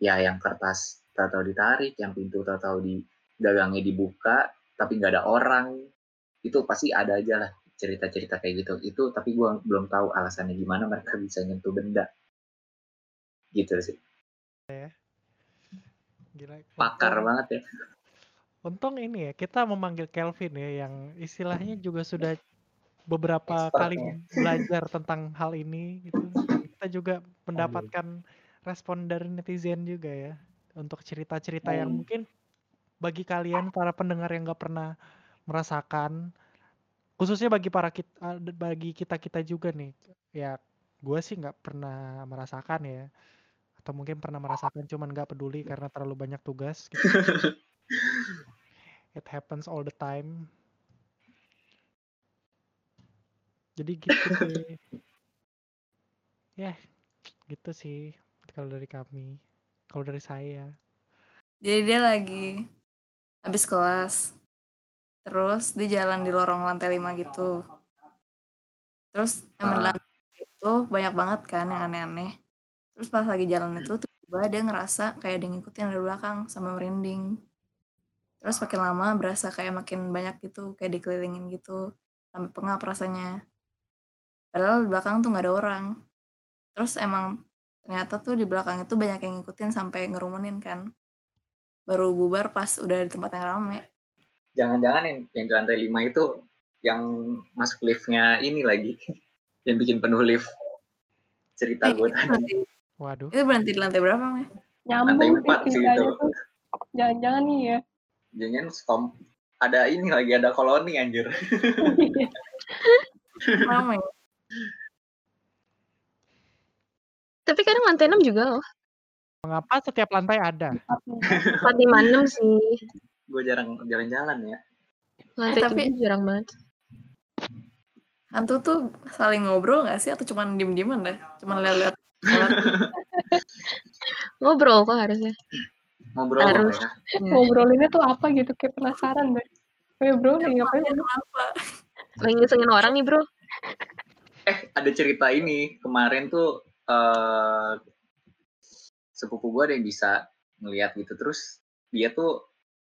Ya yang kertas tahu-tahu ditarik yang pintu tahu-tahu di gagangnya dibuka tapi nggak ada orang. Itu pasti ada aja lah cerita-cerita kayak gitu. Itu tapi gue belum tahu alasannya gimana mereka bisa nyentuh benda. Gitu sih
ya gila
pakar
untung,
banget ya.
Untung ini ya kita memanggil Kelvin ya yang istilahnya juga sudah beberapa kali belajar tentang hal ini gitu. Kita juga mendapatkan respon dari netizen juga ya untuk cerita-cerita yang mungkin bagi kalian para pendengar yang nggak pernah merasakan khususnya bagi para kita bagi kita kita juga nih. Ya gue sih nggak pernah merasakan ya atau mungkin pernah merasakan cuman nggak peduli karena terlalu banyak tugas (laughs) gitu. it happens all the time. Jadi gitu sih. Ya gitu sih kalau dari kami. Kalau dari saya.
Jadi dia lagi habis kelas. Terus di jalan di lorong lantai lima gitu. Terus emang di lantai itu banyak banget kan yang aneh-aneh terus pas lagi jalan itu tiba dia ngerasa kayak ada yang ngikutin dari belakang sama merinding. Terus makin lama berasa kayak makin banyak gitu kayak dikelilingin gitu sampai pengap rasanya. Padahal di belakang tuh nggak ada orang. Terus emang ternyata tuh di belakang itu banyak yang ngikutin sampai ngerumunin kan. Baru bubar pas udah di tempat yang rame.
Jangan-jangan yang, yang di lantai lima itu yang masuk liftnya ini lagi. (laughs) Yang bikin penuh lift cerita
eh,
gue
tadi
waduh
itu berhenti di lantai berapa mah
nyambung
lantai empat sih itu
jangan-jangan nih ya
jangan stomp ada ini lagi ada koloni anjir (laughs)
rame
Tapi kadang lantai 6 juga loh.
Mengapa setiap lantai ada?
4, 5, 6 sih.
Gue jarang jalan-jalan ya.
Lantai
Eh, tapi-
7 jarang banget.
hantu tuh saling ngobrol gak sih atau cuman diem-dieman dah cuman lihat-lihat
Ngobrol kok harusnya.
Ngobrol
Harus.
mereka.
Hmm.
Ngobrolinnya tuh apa gitu, kayak penasaran deh. Kayak bro, lagi ngapain?
kenapa
Lagi ngesengin orang nih bro.
Eh, ada cerita ini. Kemarin tuh eh sepupu gue ada yang bisa ngeliat gitu. Terus dia tuh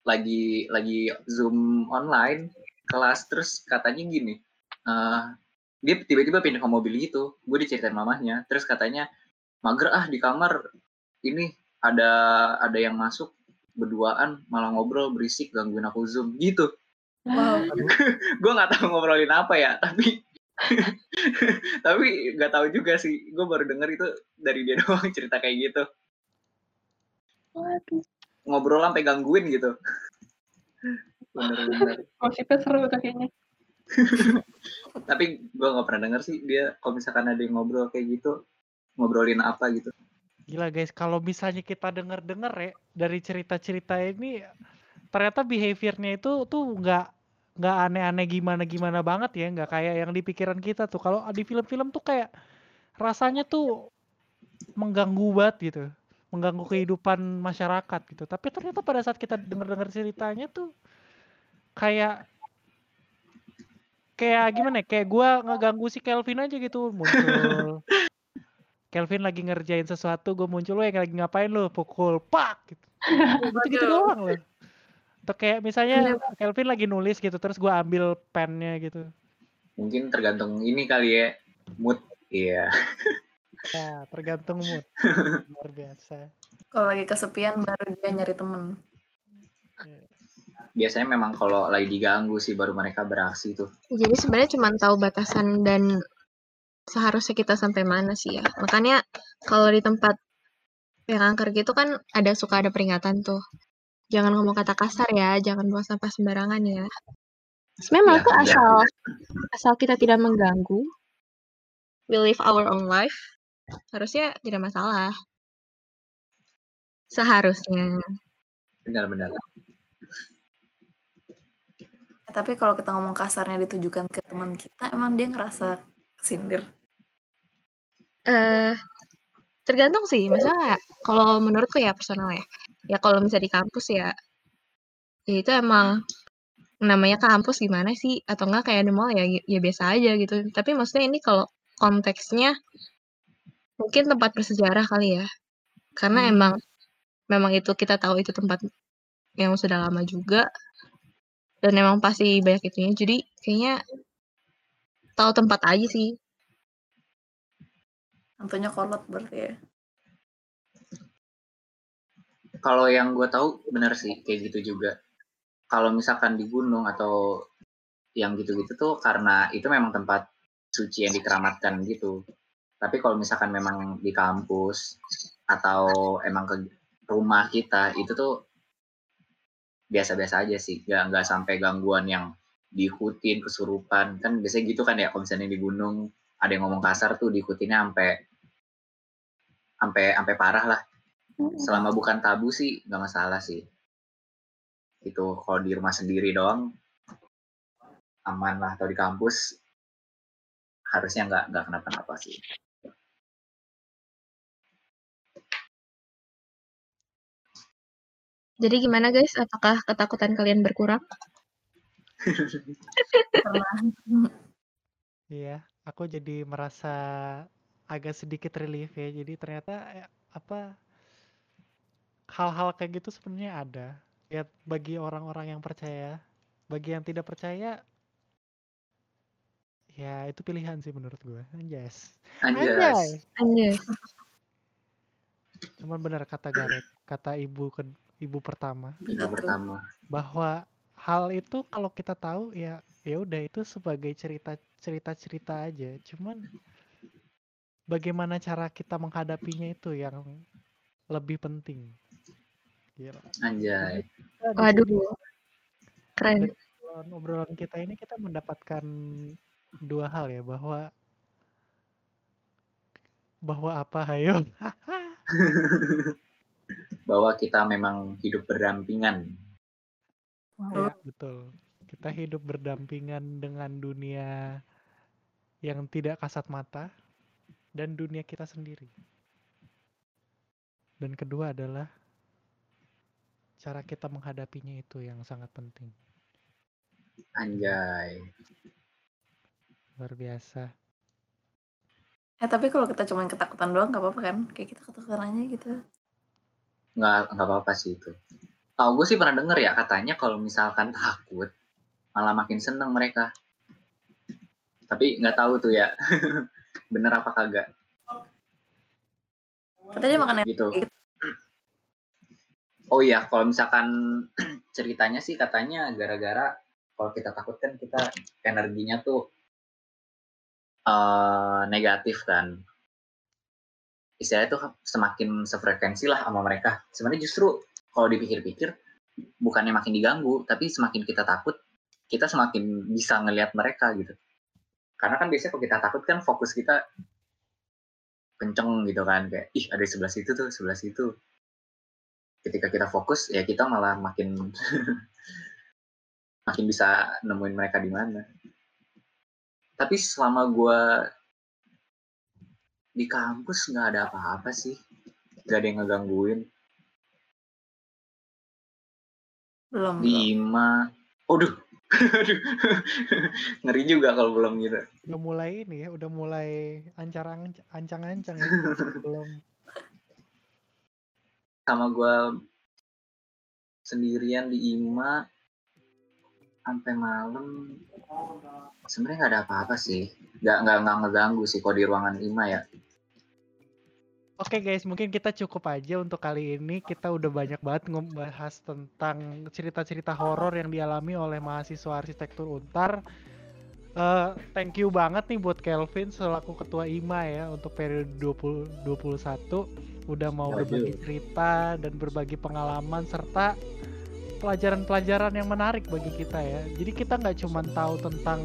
lagi lagi zoom online kelas terus katanya gini eh dia tiba-tiba pindah ke mobil gitu gue diceritain mamahnya terus katanya mager ah di kamar. Ini ada ada yang masuk berduaan malah ngobrol berisik gangguin aku zoom. Gitu.
Wow. (laughs)
gue nggak tahu ngobrolin apa ya tapi (laughs) tapi nggak tahu juga sih. Gue baru denger itu dari dia (laughs) doang cerita kayak gitu.
Waduh,
ngobrol sampai gangguin gitu. Bener-bener.
Gosipnya seru tuh kayaknya.
tapi gue nggak pernah denger sih dia kalau misalkan ada yang ngobrol kayak gitu ngobrolin apa gitu
Gila guys, kalau misalnya kita denger-denger ya dari cerita-cerita ini ternyata behaviornya itu tuh nggak nggak aneh-aneh gimana-gimana banget ya, nggak kayak yang di pikiran kita tuh. Kalau di film-film tuh kayak rasanya tuh mengganggu banget gitu, mengganggu kehidupan masyarakat gitu. Tapi ternyata pada saat kita denger-denger ceritanya tuh kayak kayak gimana ya? Kayak gua ngeganggu si Kelvin aja gitu muncul. (laughs) Kelvin lagi ngerjain sesuatu, gue muncul lo yang lagi ngapain lo, pukul, pak gitu. (laughs) Gitu gitu doang loh. Atau kayak misalnya Kelvin lagi nulis gitu, terus gue ambil pennya gitu.
mungkin tergantung ini kali ya mood iya
Ya, tergantung mood. (laughs) Luar biasa.
Kalau lagi kesepian baru dia nyari temen.
biasanya memang kalau lagi diganggu sih baru mereka beraksi tuh
Jadi sebenarnya cuma tahu batasan dan seharusnya kita sampai mana sih ya. Makanya kalau di tempat yang angker gitu kan ada suka ada peringatan tuh. Jangan ngomong kata kasar ya, jangan buang sampah sembarangan ya. Memang
Ya,
tuh
ya.
asal asal kita tidak mengganggu, we live our own life, harusnya tidak masalah. Seharusnya.
benar-benar
tapi kalau kita ngomong kasarnya ditujukan ke teman kita, emang dia ngerasa sindir.
Eh, tergantung sih, masalah kalau menurutku ya personal ya. Ya kalau misalnya di kampus ya, ya itu emang namanya kampus gimana sih? Atau enggak kayak di mall ya, ya biasa aja gitu. Tapi maksudnya ini kalau konteksnya mungkin tempat bersejarah kali ya. Karena
Hmm.
emang memang itu kita tahu itu tempat yang sudah lama juga dan emang pasti banyak itunya. Jadi kayaknya tahu tempat aja sih.
Tentunya kolot berarti ya.
kalau yang gue tahu benar sih kayak gitu juga kalau misalkan di gunung atau yang gitu-gitu tuh karena itu memang tempat suci yang dikeramatkan gitu tapi kalau misalkan memang di kampus atau emang ke rumah kita itu tuh biasa-biasa aja sih nggak nggak sampai gangguan yang diikutin kesurupan. Kan biasanya gitu kan ya kalau misalnya di gunung ada yang ngomong kasar tuh diikutinnya sampai sampai sampai parah lah. Selama bukan tabu sih nggak masalah sih. Itu kalau di rumah sendiri doang aman lah. Atau di kampus harusnya nggak nggak kenapa-napa sih.
Jadi gimana guys? Apakah ketakutan kalian berkurang?
Pernah. (laughs)
Iya, aku jadi merasa agak sedikit relief ya. Jadi ternyata eh, apa hal-hal kayak gitu sebenarnya ada. Ya bagi orang-orang yang percaya, bagi yang tidak percaya, ya itu pilihan sih menurut gue. Yes.
anjas
Anjay.
Anjay.
Cuman benar kata Gareth, kata ibu ke ibu pertama
Betul.
pertama
bahwa hal itu kalau kita tahu ya ya udah itu sebagai cerita cerita cerita aja. Cuman bagaimana cara kita menghadapinya itu yang lebih penting. Gila.
anjay
Kita di
Waduh, keren.
dari obrolan, obrolan kita ini kita mendapatkan dua hal ya bahwa bahwa apa hayo (laughs)
bahwa kita memang hidup berdampingan
ya betul. Kita hidup berdampingan dengan dunia yang tidak kasat mata dan dunia kita sendiri. Dan kedua adalah cara kita menghadapinya itu yang sangat penting.
Anjay.
Luar biasa.
Eh tapi kalau kita cuma ketakutan doang nggak apa-apa kan? Kayak kita ketakutan aja gitu.
nggak nggak apa-apa sih itu tahu gue sih pernah denger ya katanya kalau misalkan takut malah makin seneng mereka. Tapi nggak tahu tuh ya (laughs) bener apa kagak.
Katanya makan
gitu. oh iya kalau misalkan (clears throat) ceritanya sih katanya gara-gara kalau kita takut kan kita energinya tuh uh, negatif kan. Istilahnya tuh semakin sefrekuensi lah sama mereka. Sebenarnya justru kalau dipikir-pikir bukannya makin diganggu tapi semakin kita takut kita semakin bisa ngelihat mereka gitu. Karena kan biasanya kalau kita takut kan fokus kita kenceng gitu kan kayak ih ada di sebelah situ tuh sebelah situ. Ketika kita fokus ya kita malah makin (laughs) makin bisa nemuin mereka di mana. Tapi selama gue di kampus nggak ada apa-apa sih. Nggak ada yang ngegangguin
belum
lima. aduh aduh (laughs) ngeri juga kalau belum gitu.
Udah mulai ini ya udah mulai ancang ancang-ancang ya. (laughs) Belum.
Sama gue sendirian di IMA sampai malam. Sebenarnya nggak ada apa-apa sih. Nggak nggak nggak ngeganggu sih kalau di ruangan IMA ya
Oke okay guys, mungkin kita cukup aja untuk kali ini. Kita udah banyak banget ngebahas tentang cerita-cerita horor yang dialami oleh mahasiswa arsitektur Untar. Uh, thank you banget nih buat Kelvin selaku ketua IMA ya untuk periode 2021 udah mau berbagi cerita dan berbagi pengalaman serta pelajaran-pelajaran yang menarik bagi kita ya. Jadi kita nggak cuma tahu tentang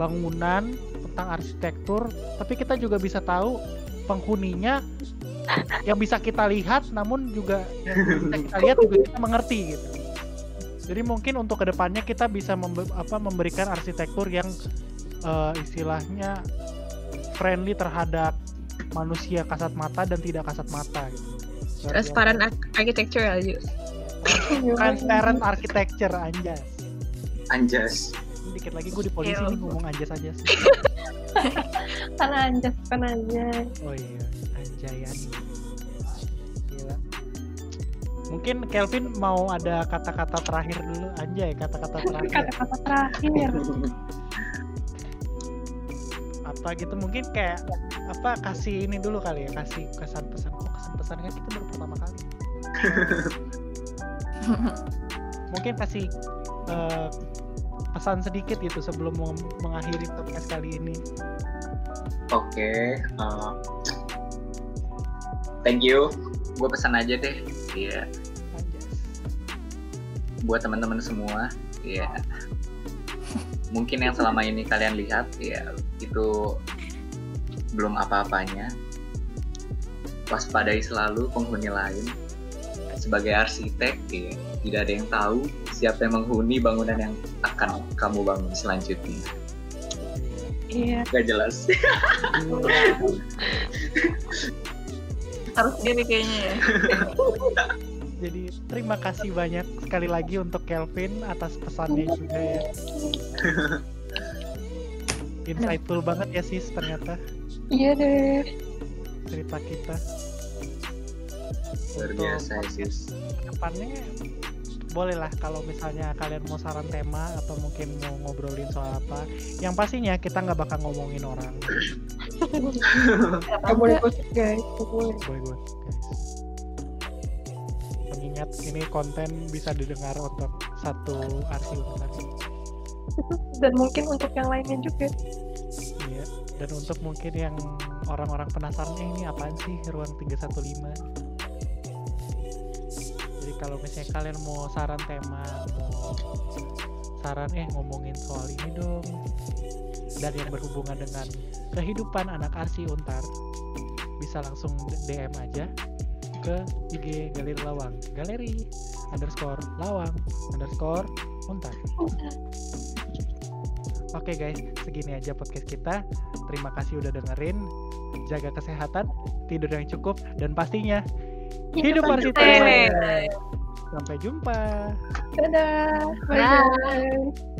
bangunan, tentang arsitektur, tapi kita juga bisa tahu penghuninya (laughs) yang bisa kita lihat, namun juga yang (laughs) bisa kita lihat juga kita mengerti gitu. Jadi mungkin untuk ke depannya kita bisa membe apa, memberikan arsitektur yang uh, istilahnya friendly terhadap manusia kasat mata dan tidak kasat mata gitu.
Transparent architecture ya, (laughs)
Transparent architecture anjas.
Anjas.
Dikit lagi gue di polisi nih ngomong anjas aja sih. (laughs)
karena anjas kan anjas.
Oh iya, anjayan. Gila. Mungkin Kelvin mau ada kata-kata terakhir dulu anjay, kata-kata terakhir.
Kata-kata terakhir.
apa gitu mungkin kayak apa kasih ini dulu kali ya kasih kesan pesan kok kesan pesan kan kita baru pertama kali (laughs) mungkin kasih uh, pesan sedikit gitu sebelum mengakhiri podcast kali ini.
Oke, okay, uh, thank you. Gue pesan aja deh, iya. Yeah. Buat teman-teman semua, ya. Yeah. Mungkin yang selama ini kalian lihat, ya itu belum apa-apanya. Waspadai selalu penghuni lain. Sebagai arsitek, ya tidak ada yang tahu siapa yang menghuni bangunan yang akan kamu bangun selanjutnya.
Iya.
Gak jelas.
Harus gini kayaknya ya.
Jadi terima kasih banyak sekali lagi untuk Kelvin atas pesannya juga ya. Insightful banget ya sis ternyata.
Iya deh.
Cerita kita.
Luar biasa sis.
Ke depannya boleh lah kalau misalnya kalian mau saran tema atau mungkin mau ngobrolin soal apa yang pastinya kita nggak bakal ngomongin orang.
Nggak boleh gosip guys. Boleh.
Guys. Mengingat ini konten bisa didengar untuk satu arsi
dan mungkin untuk yang lainnya juga.
Iya dan untuk mungkin yang orang-orang penasaran eh, ini apaan sih? Ruang 315 kalau misalnya kalian mau saran tema mau saran eh ngomongin soal ini dong dan yang berhubungan dengan kehidupan anak arsi untar bisa langsung DM aja ke IG Galeri Lawang Galeri underscore Lawang underscore Untar Oke okay guys, segini aja podcast kita. Terima kasih udah dengerin. Jaga kesehatan, tidur yang cukup, dan pastinya Hidup arsitek. Sampai jumpa.
Dadah. Bye. Bye.